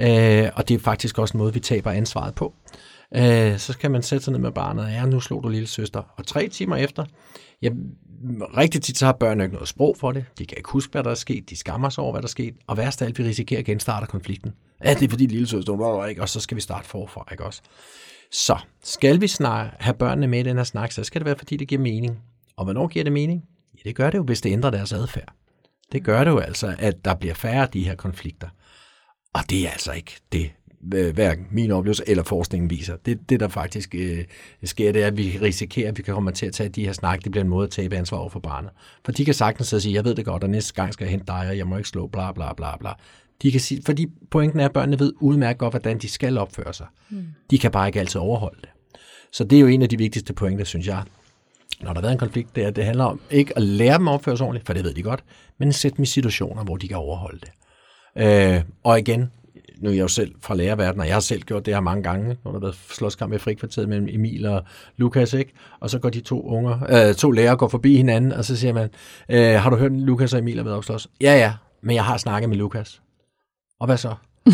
øh, og det er faktisk også en måde, vi taber ansvaret på. Øh, så skal man sætte sig ned med barnet, ja, nu slog du lille søster, og tre timer efter, ja, rigtig tit så har børn ikke noget sprog for det, de kan ikke huske, hvad der er sket, de skammer sig over, hvad der er sket, og værst af alt, vi risikerer at genstarte konflikten. Ja, det er fordi lille søster, var ikke, og så skal vi starte forfra, ikke også? Så skal vi snart have børnene med i den her snak, så skal det være, fordi det giver mening. Og hvornår giver det mening? Ja, det gør det jo, hvis det ændrer deres adfærd. Det gør det jo altså, at der bliver færre af de her konflikter. Og det er altså ikke det, hverken min oplevelse eller forskningen viser. Det, det der faktisk øh, sker, det er, at vi risikerer, at vi kan komme til at tage de her snak. Det bliver en måde at tabe ansvar over for barnet. For de kan sagtens sige, jeg ved det godt, og næste gang skal jeg hente dig, og jeg må ikke slå, bla bla bla bla. De kan sige, fordi pointen er, at børnene ved udmærket godt, hvordan de skal opføre sig. Mm. De kan bare ikke altid overholde det. Så det er jo en af de vigtigste pointer, synes jeg, når der har været en konflikt, det er, at det handler om ikke at lære dem at opføre sig ordentligt, for det ved de godt, men at sætte dem i situationer, hvor de kan overholde det. Øh, og igen, nu er jeg jo selv fra lærerverdenen, og jeg har selv gjort det her mange gange, når der har været slåskamp i frikvarteret mellem Emil og Lukas, ikke? Og så går de to unger, øh, to lærere går forbi hinanden, og så siger man, øh, har du hørt, Lukas og Emil har været opslås? Ja, ja, men jeg har snakket med Lukas. Og hvad så? [LAUGHS]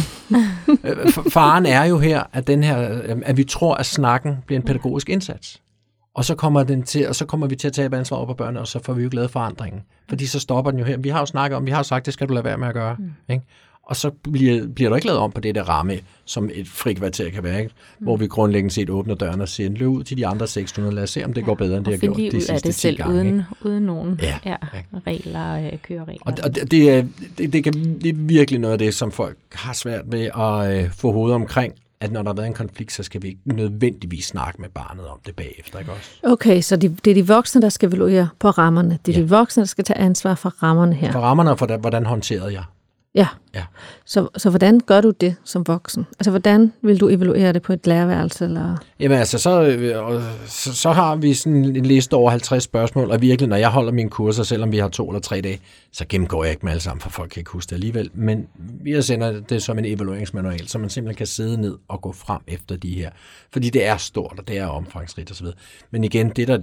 Øh, faren er jo her, at, den her, øh, at vi tror, at snakken bliver en pædagogisk indsats. Og så kommer, den til, og så kommer vi til at tage ansvar over på børnene, og så får vi jo glade forandringen. Fordi så stopper den jo her. Vi har jo snakket om, vi har jo sagt, det skal du lade være med at gøre. Mm. Ikke? Og så bliver, bliver der ikke lavet om på det der ramme, som et frikvarter kan være, ikke? Mm. hvor vi grundlæggende set åbner døren og siger, løb ud til de andre 600, lad os se, om det ja. går bedre, end det har gjort de sidste af det selv, gange. Uden, uden nogen ja. Ja, regler, øh, køreregler. Og, og det, det, er, det, det, kan, det er virkelig noget af det, som folk har svært med at øh, få hovedet omkring, at når der har været en konflikt, så skal vi ikke nødvendigvis snakke med barnet om det bagefter, ikke også? Okay, så de, det er de voksne, der skal evaluere på rammerne. Det er ja. de voksne, der skal tage ansvar for rammerne her. For rammerne og for, hvordan håndterede jeg Ja. ja. Så, så hvordan gør du det som voksen? Altså, hvordan vil du evaluere det på et lærerværelse? Eller? Jamen altså, så, øh, så, så har vi sådan en liste over 50 spørgsmål, og virkelig, når jeg holder mine kurser, selvom vi har to eller tre dage, så gennemgår jeg ikke med alle sammen, for folk kan ikke huske det alligevel. Men vi sender det som en evalueringsmanual, så man simpelthen kan sidde ned og gå frem efter de her. Fordi det er stort, og det er omfangsrigt osv. Men igen, det der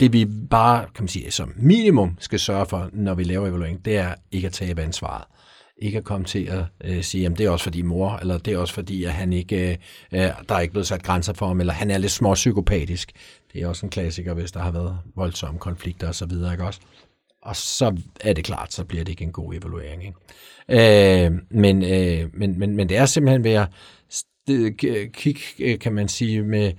det vi bare, kan man sige, som minimum skal sørge for, når vi laver evaluering, det er ikke at tabe ansvaret ikke at komme til at øh, sige, at det er også fordi mor, eller det er også fordi, at han ikke, øh, øh der er ikke blevet sat grænser for ham, eller han er lidt små psykopatisk. Det er også en klassiker, hvis der har været voldsomme konflikter og så videre, ikke også? Og så er det klart, så bliver det ikke en god evaluering. Ikke? Øh, men, øh, men, men, men det er simpelthen ved at kigge, øh, kan man sige, med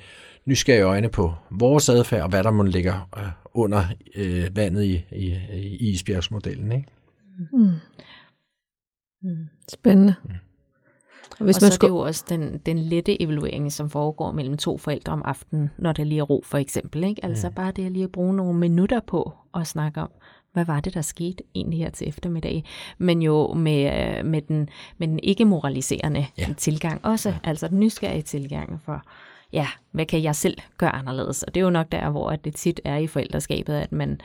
nysgerrige øjne på vores adfærd, og hvad der må ligge øh, under øh, vandet i, i, i isbjergsmodellen. Ikke? Mm. Mm. Spændende. Mm. Og, hvis og man så skulle... er det jo også den, den lette evaluering, som foregår mellem to forældre om aftenen, når der lige er ro for eksempel. Ikke? Altså mm. bare det at lige at bruge nogle minutter på at snakke om, hvad var det, der skete egentlig her til eftermiddag? Men jo med, øh, med, den, med den ikke-moraliserende ja. tilgang også, ja. altså den nysgerrige tilgang for, ja, hvad kan jeg selv gøre anderledes? Og det er jo nok der, hvor det tit er i forældreskabet, at man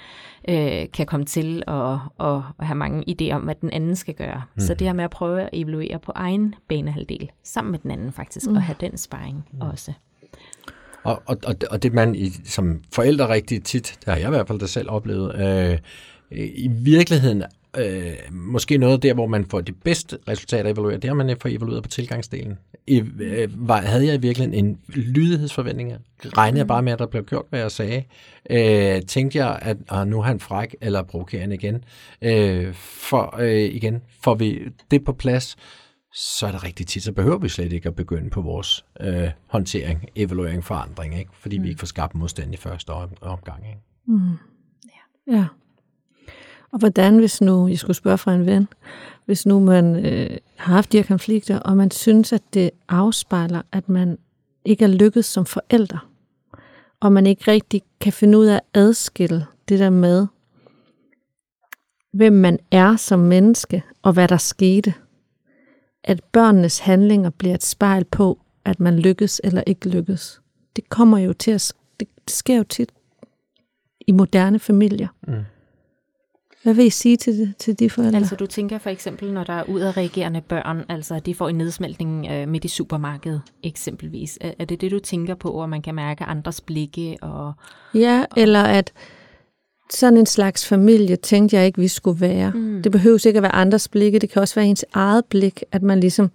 øh, kan komme til at, at have mange idéer om, hvad den anden skal gøre. Mm. Så det her med at prøve at evaluere på egen banehalvdel, sammen med den anden faktisk, mm. og have den sparring mm. også. Og, og, og, og det man i, som forældre rigtig tit, det har jeg i hvert fald da selv oplevet, øh, i virkeligheden øh, måske noget der, hvor man får de bedste resultater evalueret, det har man får evalueret på tilgangsdelen. I, øh, var, havde jeg i virkeligheden en lydighedsforventning? Regnede jeg bare med, at der blev gjort, hvad jeg sagde? Øh, tænkte jeg, at ah, nu er han fræk eller provokerende igen? Øh, for øh, igen, får vi det på plads, så er det rigtig tit, så behøver vi slet ikke at begynde på vores øh, håndtering, evaluering, forandring, ikke? fordi mm. vi ikke får skabt modstand i første omgang. Ikke? Mm. Ja. ja. Og hvordan, hvis nu, jeg skulle spørge fra en ven, hvis nu man øh, har haft de her konflikter, og man synes, at det afspejler, at man ikke er lykkedes som forælder, og man ikke rigtig kan finde ud af at adskille det der med, hvem man er som menneske, og hvad der skete. At børnenes handlinger bliver et spejl på, at man lykkes eller ikke lykkes. Det kommer jo til at, det sker jo tit i moderne familier. Mm. Hvad vil I sige til, det, til de forældre? Altså du tænker for eksempel, når der er udadreagerende børn, altså de får en nedsmeltning øh, midt i supermarkedet eksempelvis. Er, er det det, du tænker på, at man kan mærke andres blikke? Og, ja, og... eller at sådan en slags familie tænkte jeg ikke, vi skulle være. Mm. Det behøver ikke at være andres blikke, det kan også være ens eget blik, at man ligesom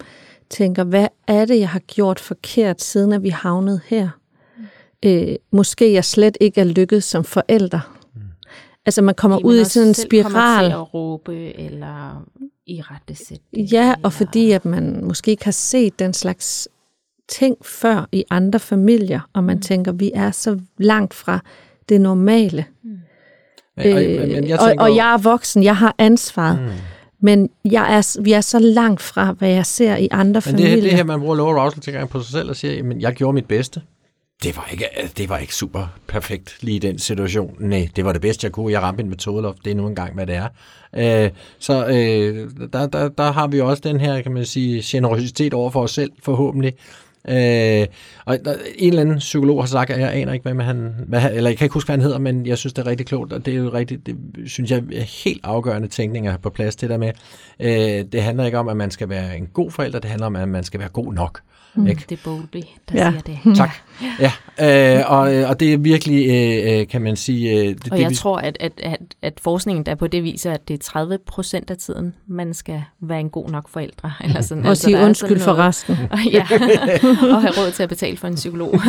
tænker, hvad er det, jeg har gjort forkert, siden at vi havnede her? Mm. Øh, måske jeg slet ikke er lykkedes som forældre. Altså man kommer fordi ud man i sådan en spiral. Til at råbe eller i rette sæt. Ja, eller... og fordi at man måske ikke har set den slags ting før i andre familier, og man mm. tænker, vi er så langt fra det normale. Mm. Øh, og, men jeg tænker, og, og jeg er voksen, jeg har ansvaret. Mm. Men jeg er, vi er så langt fra, hvad jeg ser i andre men familier. Men det, det her, man bruger low arousal til på sig selv og siger, at jeg gjorde mit bedste. Det var, ikke, øh, det var ikke super perfekt lige i den situation. Nej, det var det bedste, jeg kunne. Jeg ramte en metodeloft. Det er nu engang, hvad det er. Øh, så øh, der, der, der har vi også den her, kan man sige, generositet over for os selv, forhåbentlig. Øh, og en eller anden psykolog har sagt, at jeg aner ikke, hvad han, hvad, eller jeg kan ikke huske, hvad han hedder, men jeg synes, det er rigtig klogt, og det er jo rigtig, det synes jeg er helt afgørende tænkning at have på plads det der med. Øh, det handler ikke om, at man skal være en god forælder, det handler om, at man skal være god nok. Mm, ikke? Det er Bowlby, der ja. siger det. [LAUGHS] Tak. Ja, øh, og, og det er virkelig, øh, øh kan man sige... Øh, det, og jeg det, vi... tror, at, at, at, at forskningen der på det viser, at det er 30 procent af tiden, man skal være en god nok forældre. [LAUGHS] Eller sådan. Og altså, sige undskyld for resten. [LAUGHS] Ja, og have råd til at betale for en psykolog. [LAUGHS]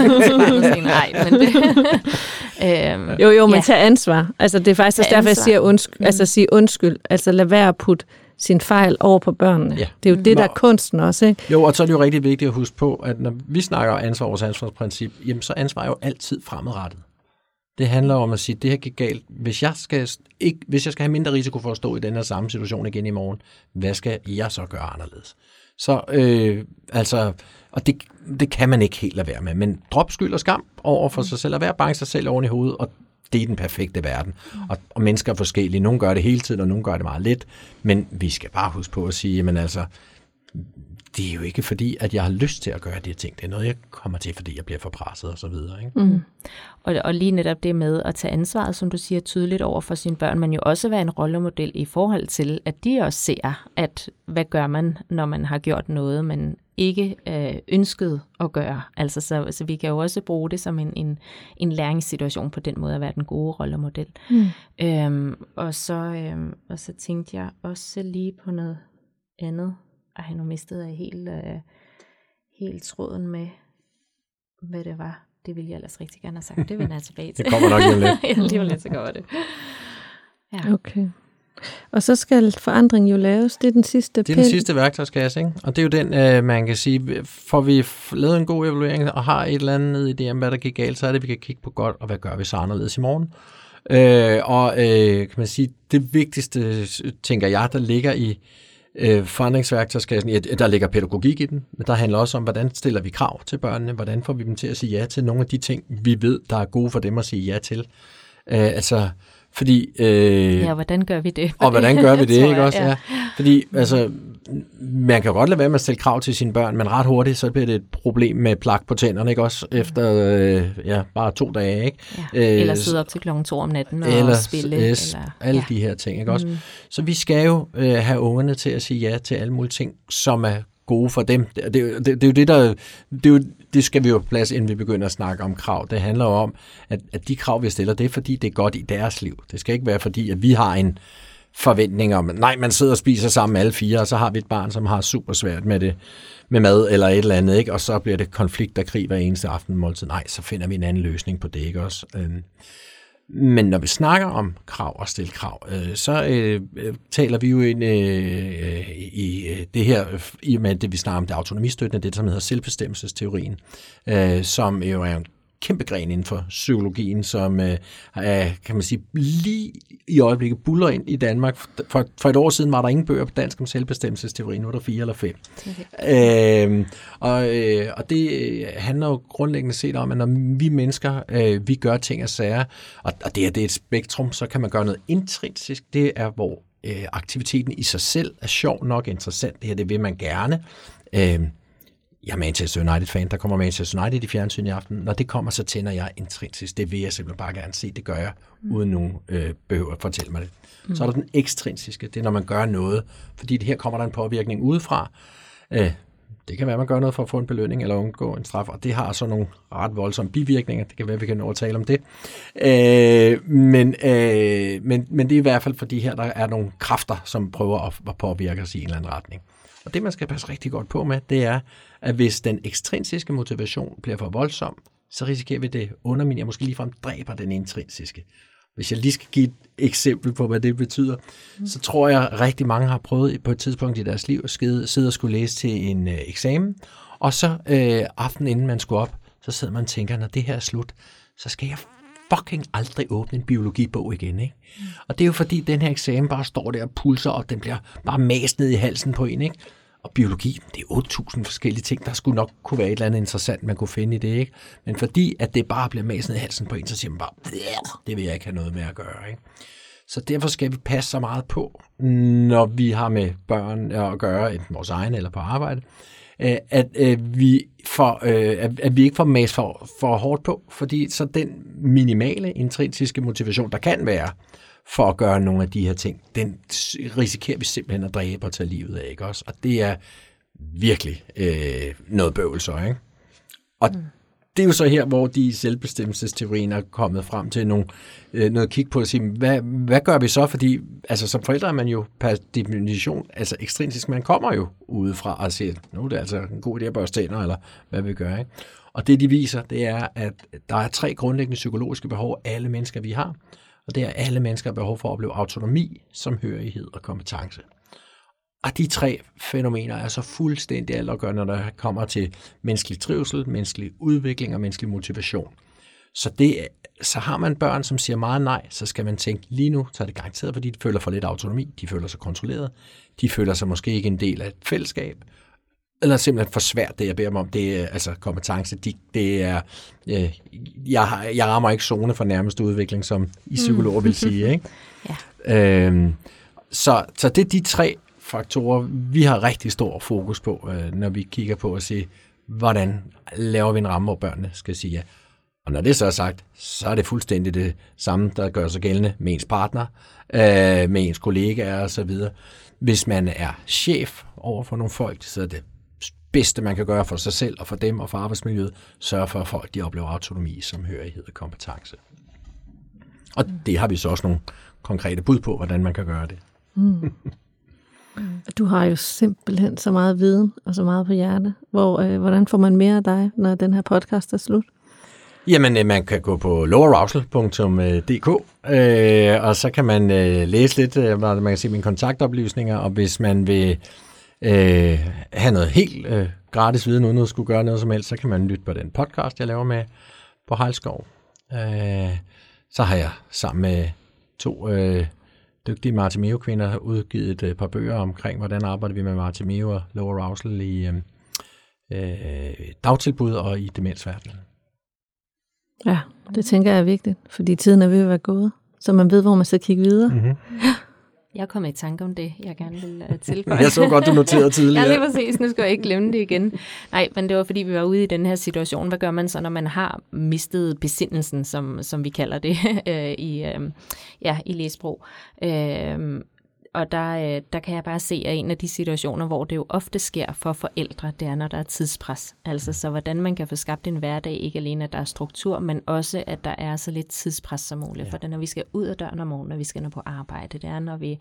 Nej, men det... øhm, jo, jo, men ja. tage ansvar. Altså, det er faktisk også derfor, jeg siger undskyld. Mm. Altså, sige undskyld. Altså, lad være at putte sin fejl over på børnene. Ja. Det er jo det, der er kunsten også, ikke? Jo, og så er det jo rigtig vigtigt at huske på, at når vi snakker ansvar vores ansvarsprincip, jamen så ansvar er jo altid fremadrettet. Det handler om at sige, at det her gik galt. Hvis jeg, skal, ikke, hvis jeg skal have mindre risiko for at stå i den her samme situation igen i morgen, hvad skal jeg så gøre anderledes? Så øh, altså, og det, det kan man ikke helt lade være med, men drop skyld og skam over for sig selv, og vær bange sig selv oven i hovedet, og det er den perfekte verden. Og, og mennesker er forskellige. Nogle gør det hele tiden, og nogle gør det meget lidt. Men vi skal bare huske på at sige, jamen altså, det er jo ikke fordi, at jeg har lyst til at gøre de her ting. Det er noget, jeg kommer til, fordi jeg bliver for presset og så videre. Ikke? Mm. Og, og lige netop det med at tage ansvaret, som du siger, tydeligt over for sine børn, men jo også være en rollemodel i forhold til, at de også ser, at hvad gør man, når man har gjort noget, man ikke øh, ønskede at gøre. Altså, så, så vi kan jo også bruge det som en, en, en læringssituation på den måde at være den gode rollemodel. Mm. Øhm, og, så, øhm, og så tænkte jeg også lige på noget andet. Ej, nu mistede jeg helt, øh, helt tråden med, hvad det var. Det ville jeg ellers rigtig gerne have sagt. Det vender jeg tilbage [LAUGHS] til. det kommer nok lige lidt. [LAUGHS] ja, lige lidt, så går det. Ja. Okay. Og så skal forandring jo laves. Det er den sidste Det er den sidste værktøjskasse, ikke? Og det er jo den, øh, man kan sige, får vi lavet en god evaluering og har et eller andet idé om, hvad der gik galt, så er det, vi kan kigge på godt, og hvad gør vi så anderledes i morgen? Øh, og øh, kan man sige, det vigtigste, tænker jeg, der ligger i øh, forandringsværktøjskassen, ja, der ligger pædagogik i den, men der handler også om, hvordan stiller vi krav til børnene, hvordan får vi dem til at sige ja til nogle af de ting, vi ved, der er gode for dem at sige ja til. Øh, altså, fordi, øh, ja, hvordan gør vi det? Og hvordan gør vi [LAUGHS] det, ikke også? Ja. ja. Fordi, altså, man kan godt lade være med at stille krav til sine børn, men ret hurtigt, så bliver det et problem med plak på tænderne, ikke også? Efter, øh, ja, bare to dage, ikke? Ja. Eller sidde op til klokken to om natten og eller, spille. Yes, eller, alle ja. de her ting, ikke også? Mm. Så vi skal jo øh, have ungerne til at sige ja til alle mulige ting, som er gode for dem. Det, det, det, det er jo det, der... Det, er jo, det skal vi jo plads, inden vi begynder at snakke om krav. Det handler jo om, at, at de krav, vi stiller, det er fordi, det er godt i deres liv. Det skal ikke være fordi, at vi har en forventning om, nej, man sidder og spiser sammen alle fire, og så har vi et barn, som har super svært med det, med mad eller et eller andet, ikke? og så bliver det konflikt og krig hver eneste aften måltid. Nej, så finder vi en anden løsning på det, ikke også? Øhm, men når vi snakker om krav og stille krav, øh, så øh, øh, taler vi jo ind øh, øh, i øh, det her, i og med det vi snakker om det autonomistøttende, det som hedder selvbestemmelsesteorien, øh, som jo er en kæmpe gren inden for psykologien, som øh, er, kan man sige, lige i øjeblikket buller ind i Danmark. For, for et år siden var der ingen bøger på dansk om selvbestemmelsesteori, nu er der fire eller fem. Okay. Øh, og, øh, og det øh, handler jo grundlæggende set om, at når vi mennesker, øh, vi gør ting og sager, og, og det er, det er et spektrum, så kan man gøre noget intrinsisk, det er hvor øh, aktiviteten i sig selv er sjov nok interessant. Det her, det vil man gerne. Øh, jeg er Manchester United-fan, der kommer Manchester United i fjernsyn i aften. Når det kommer, så tænder jeg intrinsisk. Det vil jeg simpelthen bare gerne se. Det gør jeg, mm. uden nogen øh, behøver at fortælle mig det. Mm. Så er der den ekstrinsiske. Det er, når man gør noget. Fordi det her kommer der en påvirkning udefra. Øh, det kan være, at man gør noget for at få en belønning eller undgå en straf, og det har så nogle ret voldsomme bivirkninger. Det kan være, at vi kan nå at tale om det. Øh, men, øh, men, men det er i hvert fald, fordi her der er nogle kræfter, som prøver at, at påvirke os i en eller anden retning. Og det, man skal passe rigtig godt på med, det er, at hvis den ekstrinsiske motivation bliver for voldsom, så risikerer vi det underminerer, måske ligefrem dræber den intrinsiske. Hvis jeg lige skal give et eksempel på, hvad det betyder, mm. så tror jeg, at rigtig mange har prøvet på et tidspunkt i deres liv at sidde og skulle læse til en øh, eksamen, og så øh, aftenen inden man skulle op, så sidder man og tænker, når det her er slut, så skal jeg fucking aldrig åbne en biologibog igen. Ikke? Mm. Og det er jo fordi, den her eksamen bare står der og pulser, og den bliver bare mast ned i halsen på en. Ikke? Og biologi, det er 8.000 forskellige ting. Der skulle nok kunne være et eller andet interessant, man kunne finde i det. Ikke? Men fordi at det bare bliver maset i halsen på en, så siger man bare, det vil jeg ikke have noget med at gøre. Ikke? Så derfor skal vi passe så meget på, når vi har med børn at gøre, enten vores egne eller på arbejde, øh, at øh, vi får, øh, at vi ikke får mas for, for hårdt på, fordi så den minimale intrinsiske motivation, der kan være for at gøre nogle af de her ting, den risikerer vi simpelthen at dræbe og tage livet af, ikke også? Og det er virkelig øh, noget bøvl så, ikke? Og mm. det er jo så her, hvor de selvbestemmelsesteorien er kommet frem til nogle, øh, noget kig på at sige, hvad, hvad gør vi så? Fordi altså, som forældre er man jo per definition, altså ekstrinsisk, man kommer jo udefra og siger, nu er det altså en god idé at børste tænder, eller hvad vi gør, ikke? Og det de viser, det er, at der er tre grundlæggende psykologiske behov, alle mennesker vi har. Og det er, at alle mennesker har behov for at opleve autonomi, samhørighed og kompetence. Og de tre fænomener er så fuldstændig altafgørende, når der kommer til menneskelig trivsel, menneskelig udvikling og menneskelig motivation. Så, det, så har man børn, som siger meget nej, så skal man tænke, lige nu så er det garanteret, fordi de føler for lidt autonomi, de føler sig kontrolleret, de føler sig måske ikke en del af et fællesskab, eller simpelthen for svært, det jeg beder dem om, det er altså kompetence, de, det er, øh, jeg, jeg rammer ikke zone for nærmeste udvikling, som I psykologer vil sige, [LAUGHS] ikke? ja. øhm, så, så det er de tre faktorer, vi har rigtig stor fokus på, øh, når vi kigger på at se, hvordan laver vi en ramme, hvor børnene skal sige ja. Og når det så er sagt, så er det fuldstændig det samme, der gør sig gældende med ens partner, øh, med ens kollegaer osv. Hvis man er chef over for nogle folk, så er det bedste, man kan gøre for sig selv og for dem og for arbejdsmiljøet, sørge for, at folk de oplever autonomi, samhørighed og kompetence. Og det har vi så også nogle konkrete bud på, hvordan man kan gøre det. Mm. Du har jo simpelthen så meget viden og så meget på hjerte. Hvor, øh, hvordan får man mere af dig, når den her podcast er slut? Jamen, øh, man kan gå på lowerausel.dk, øh, og så kan man øh, læse lidt, øh, man kan se mine kontaktoplysninger, og hvis man vil øh, have noget helt øh, gratis viden, uden at skulle gøre noget som helst, så kan man lytte på den podcast, jeg laver med på Hejlskov. Øh, så har jeg sammen med to øh, dygtige Martimeo-kvinder udgivet et øh, par bøger omkring, hvordan arbejder vi med Martimeo og lower arousal i øh, øh, dagtilbud og i demensverdenen. Ja, det tænker jeg er vigtigt, fordi tiden er ved at være gået, så man ved, hvor man skal kigge videre. Mm-hmm. Jeg kom i tanke om det, jeg gerne vil uh, [LAUGHS] tilføje. jeg så godt, du noterede tidligere. ja, lige præcis. Nu skal jeg ikke glemme det igen. Nej, men det var fordi, vi var ude i den her situation. Hvad gør man så, når man har mistet besindelsen, som, som vi kalder det [LAUGHS] øh, i, øh, ja, i læsprog? Øh, og der, øh, der kan jeg bare se, at en af de situationer, hvor det jo ofte sker for forældre, det er, når der er tidspres. Altså så hvordan man kan få skabt en hverdag, ikke alene at der er struktur, men også at der er så lidt tidspres som muligt. Ja. For når vi skal ud af døren om morgenen, når vi skal nå på arbejde, det er, når vi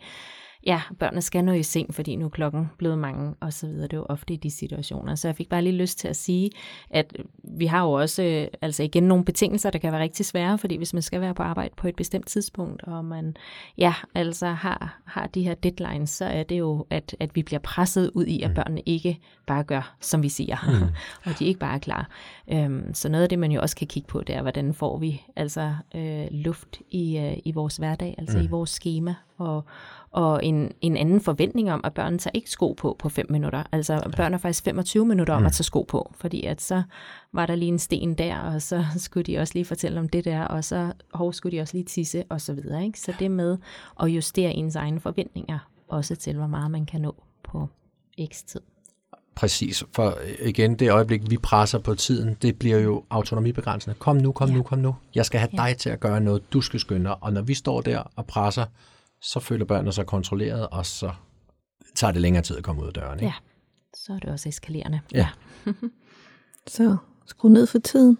ja, børnene skal nå i seng, fordi nu er klokken blevet mange, og så videre. Det er jo ofte i de situationer. Så jeg fik bare lige lyst til at sige, at vi har jo også, altså igen, nogle betingelser, der kan være rigtig svære, fordi hvis man skal være på arbejde på et bestemt tidspunkt, og man, ja, altså har, har de her deadlines, så er det jo, at, at vi bliver presset ud i, at mm. børnene ikke bare gør, som vi siger, mm. [LAUGHS] og de ikke bare er klar. Øhm, så noget af det, man jo også kan kigge på, det er, hvordan får vi altså øh, luft i, øh, i vores hverdag, altså mm. i vores schema, og, og en, en anden forventning om, at børn tager ikke sko på på 5 minutter. Altså ja. børn er faktisk 25 minutter om mm. at tage sko på, fordi at så var der lige en sten der, og så [LAUGHS] skulle de også lige fortælle om det der, og så hov, skulle de også lige tisse, og så videre. Ikke? Så det med at justere ens egen forventninger også til, hvor meget man kan nå på x tid. Præcis, for øh, igen, det øjeblik, vi presser på tiden, det bliver jo autonomibegrænsende. Kom nu, kom ja. nu, kom nu. Jeg skal have ja. dig til at gøre noget, du skal skynde dig. Og når vi står der og presser, så føler børnene sig kontrolleret, og så tager det længere tid at komme ud af døren. Ikke? Ja, så er det også eskalerende. Ja. [LAUGHS] Så skru ned for tiden.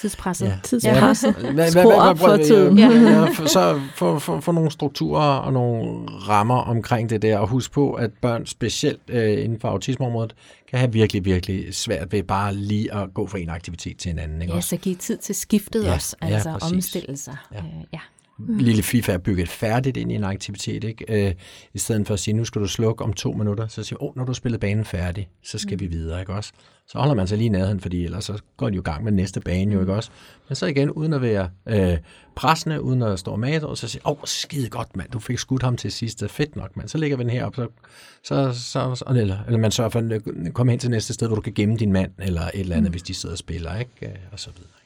Tidspresset. Ja. Tidspresset. Hvad- Skru op for tiden. Ja, ja, [LAUGHS] så få for, for nogle strukturer og nogle rammer omkring det der, og husk på, at børn specielt øh, inden for autismeområdet kan have virkelig, virkelig svært ved bare lige at gå fra en aktivitet til en anden. Ikke? Ja, Også så give tid til skiftet Ja, også, ja, altså præcis. omstille sig. Ja. Øh, ja. Lille FIFA er bygget færdigt ind i en aktivitet, ikke? Øh, i stedet for at sige, nu skal du slukke om to minutter, så siger åh, oh, når du har spillet banen færdig, så skal mm. vi videre, ikke også? Så holder man sig lige nærheden, fordi ellers så går de jo i gang med næste bane, jo ikke også? Men så igen, uden at være øh, pressende, uden at stå med, og så siger åh, oh, skide godt, mand, du fik skudt ham til sidst, fedt nok, mand, så lægger vi den her op, så, så, så, så eller, eller man sørger for at øh, komme hen til næste sted, hvor du kan gemme din mand, eller et eller andet, mm. hvis de sidder og spiller, ikke? Øh, Og så videre.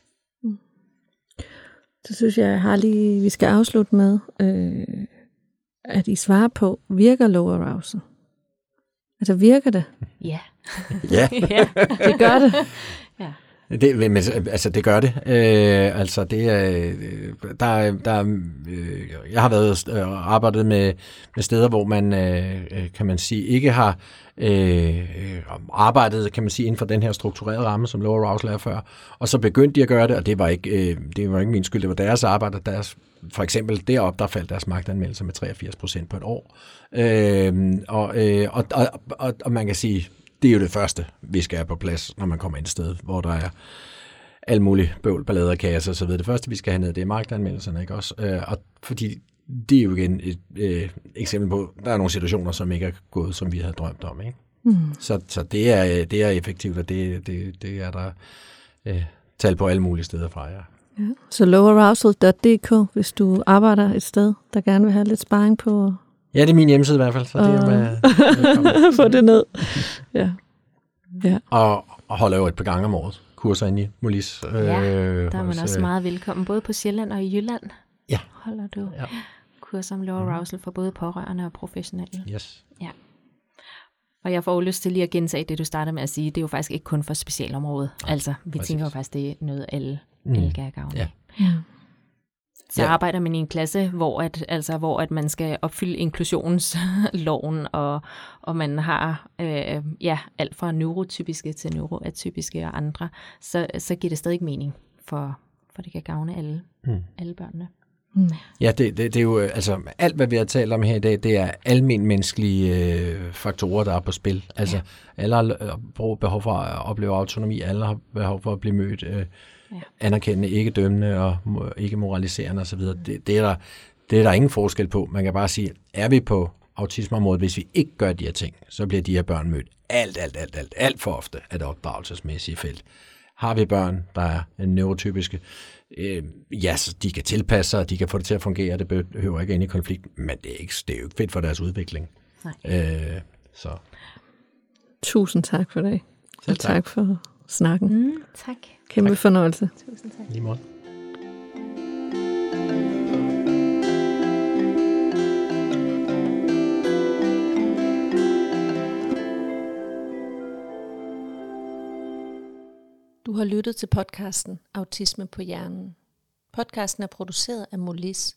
Så synes jeg, har lige, vi skal afslutte med, øh, at I svarer på, virker low arousal? Altså virker det? Ja. Ja. [LAUGHS] Det gør det. ja. Det, men, altså, det gør det. Øh, altså, det er, øh, der, er- der, er, øh, jeg har været øh, arbejdet med, med steder, hvor man, øh, øh, kan man sige, ikke har øh, øh arbejdede, kan man sige, inden for den her strukturerede ramme, som Laura Rouse lavede før, og så begyndte de at gøre det, og det var ikke, øh, det var ikke min skyld, det var deres arbejde, og deres, for eksempel deroppe, der faldt deres magtanmeldelse med 83 procent på et år. Øh, og, øh, og, og, og, og man kan sige, det er jo det første, vi skal have på plads, når man kommer ind et sted, hvor der er alt muligt bøvl, ballade, kaos og så videre. Det første, vi skal have ned, det er magtanmeldelserne, ikke også? Øh, og fordi det er jo igen et øh, eksempel på, der er nogle situationer, som ikke er gået, som vi havde drømt om, ikke? Mm. Så, så det, er, det er effektivt, og det, det, det er der øh, tal på alle mulige steder fra, ja. Ja. Så lowarousal.dk, hvis du arbejder et sted, der gerne vil have lidt sparring på Ja, det er min hjemmeside i hvert fald, så det er med, [LAUGHS] få det ned. Ja. Ja. og, og holder jo et par gange om året kurser ind i Molis. Ja, Der er man hos, også øh, meget velkommen, både på Sjælland og i Jylland. Ja. Holder du Ja. kurser om low arousal for både pårørende og professionelle. Yes. Og jeg får jo lyst til lige at gentage det, du startede med at sige. Det er jo faktisk ikke kun for specialområdet. Altså, vi præcis. tænker jo faktisk, det er noget, alle, Mm. alle kan have gavn af. Ja. ja. Så Ja. arbejder man i en klasse, hvor at, altså, hvor at man skal opfylde inklusionsloven, [LAUGHS] og, og man har øh, ja, alt fra neurotypiske til neuroatypiske og andre, så, så giver det stadig ikke mening, for, for det kan gavne alle, Mm. alle børnene. Mm. Ja, det, det, det er jo, øh, altså, alt hvad vi har talt om her i dag, det er almen menneskelige øh, faktorer, der er på spil. Altså, ja. alle har øh, behov for at opleve autonomi, alle har behov for at blive mødt øh, Ja. anerkendende, ikke dømmende og ikke moraliserende osv. Det, det, er der, det er der ingen forskel på. Man kan bare sige, er vi på autismeområdet, hvis vi ikke gør de her ting, så bliver de her børn mødt alt, alt, alt, alt, alt for ofte af det opdragelsesmæssige felt. Har vi børn, der er neurotypiske, øh, ja, så de kan tilpasse sig, og de kan få det til at fungere, det behøver ikke ind i konflikt, men det er, ikke, det er jo ikke fedt for deres udvikling. Nej. Øh, så Tusind tak for det. Selv Og tak for snakken. Mm, tak. Kæmpe Tak. fornøjelse. Tusind tak. lige måde. Du har lyttet til podcasten Autisme på hjernen. Podcasten er produceret af Molis.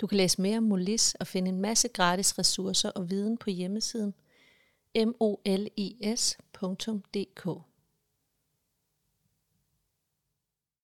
Du kan læse mere om Molis og finde en masse gratis ressourcer og viden på hjemmesiden molis.dk.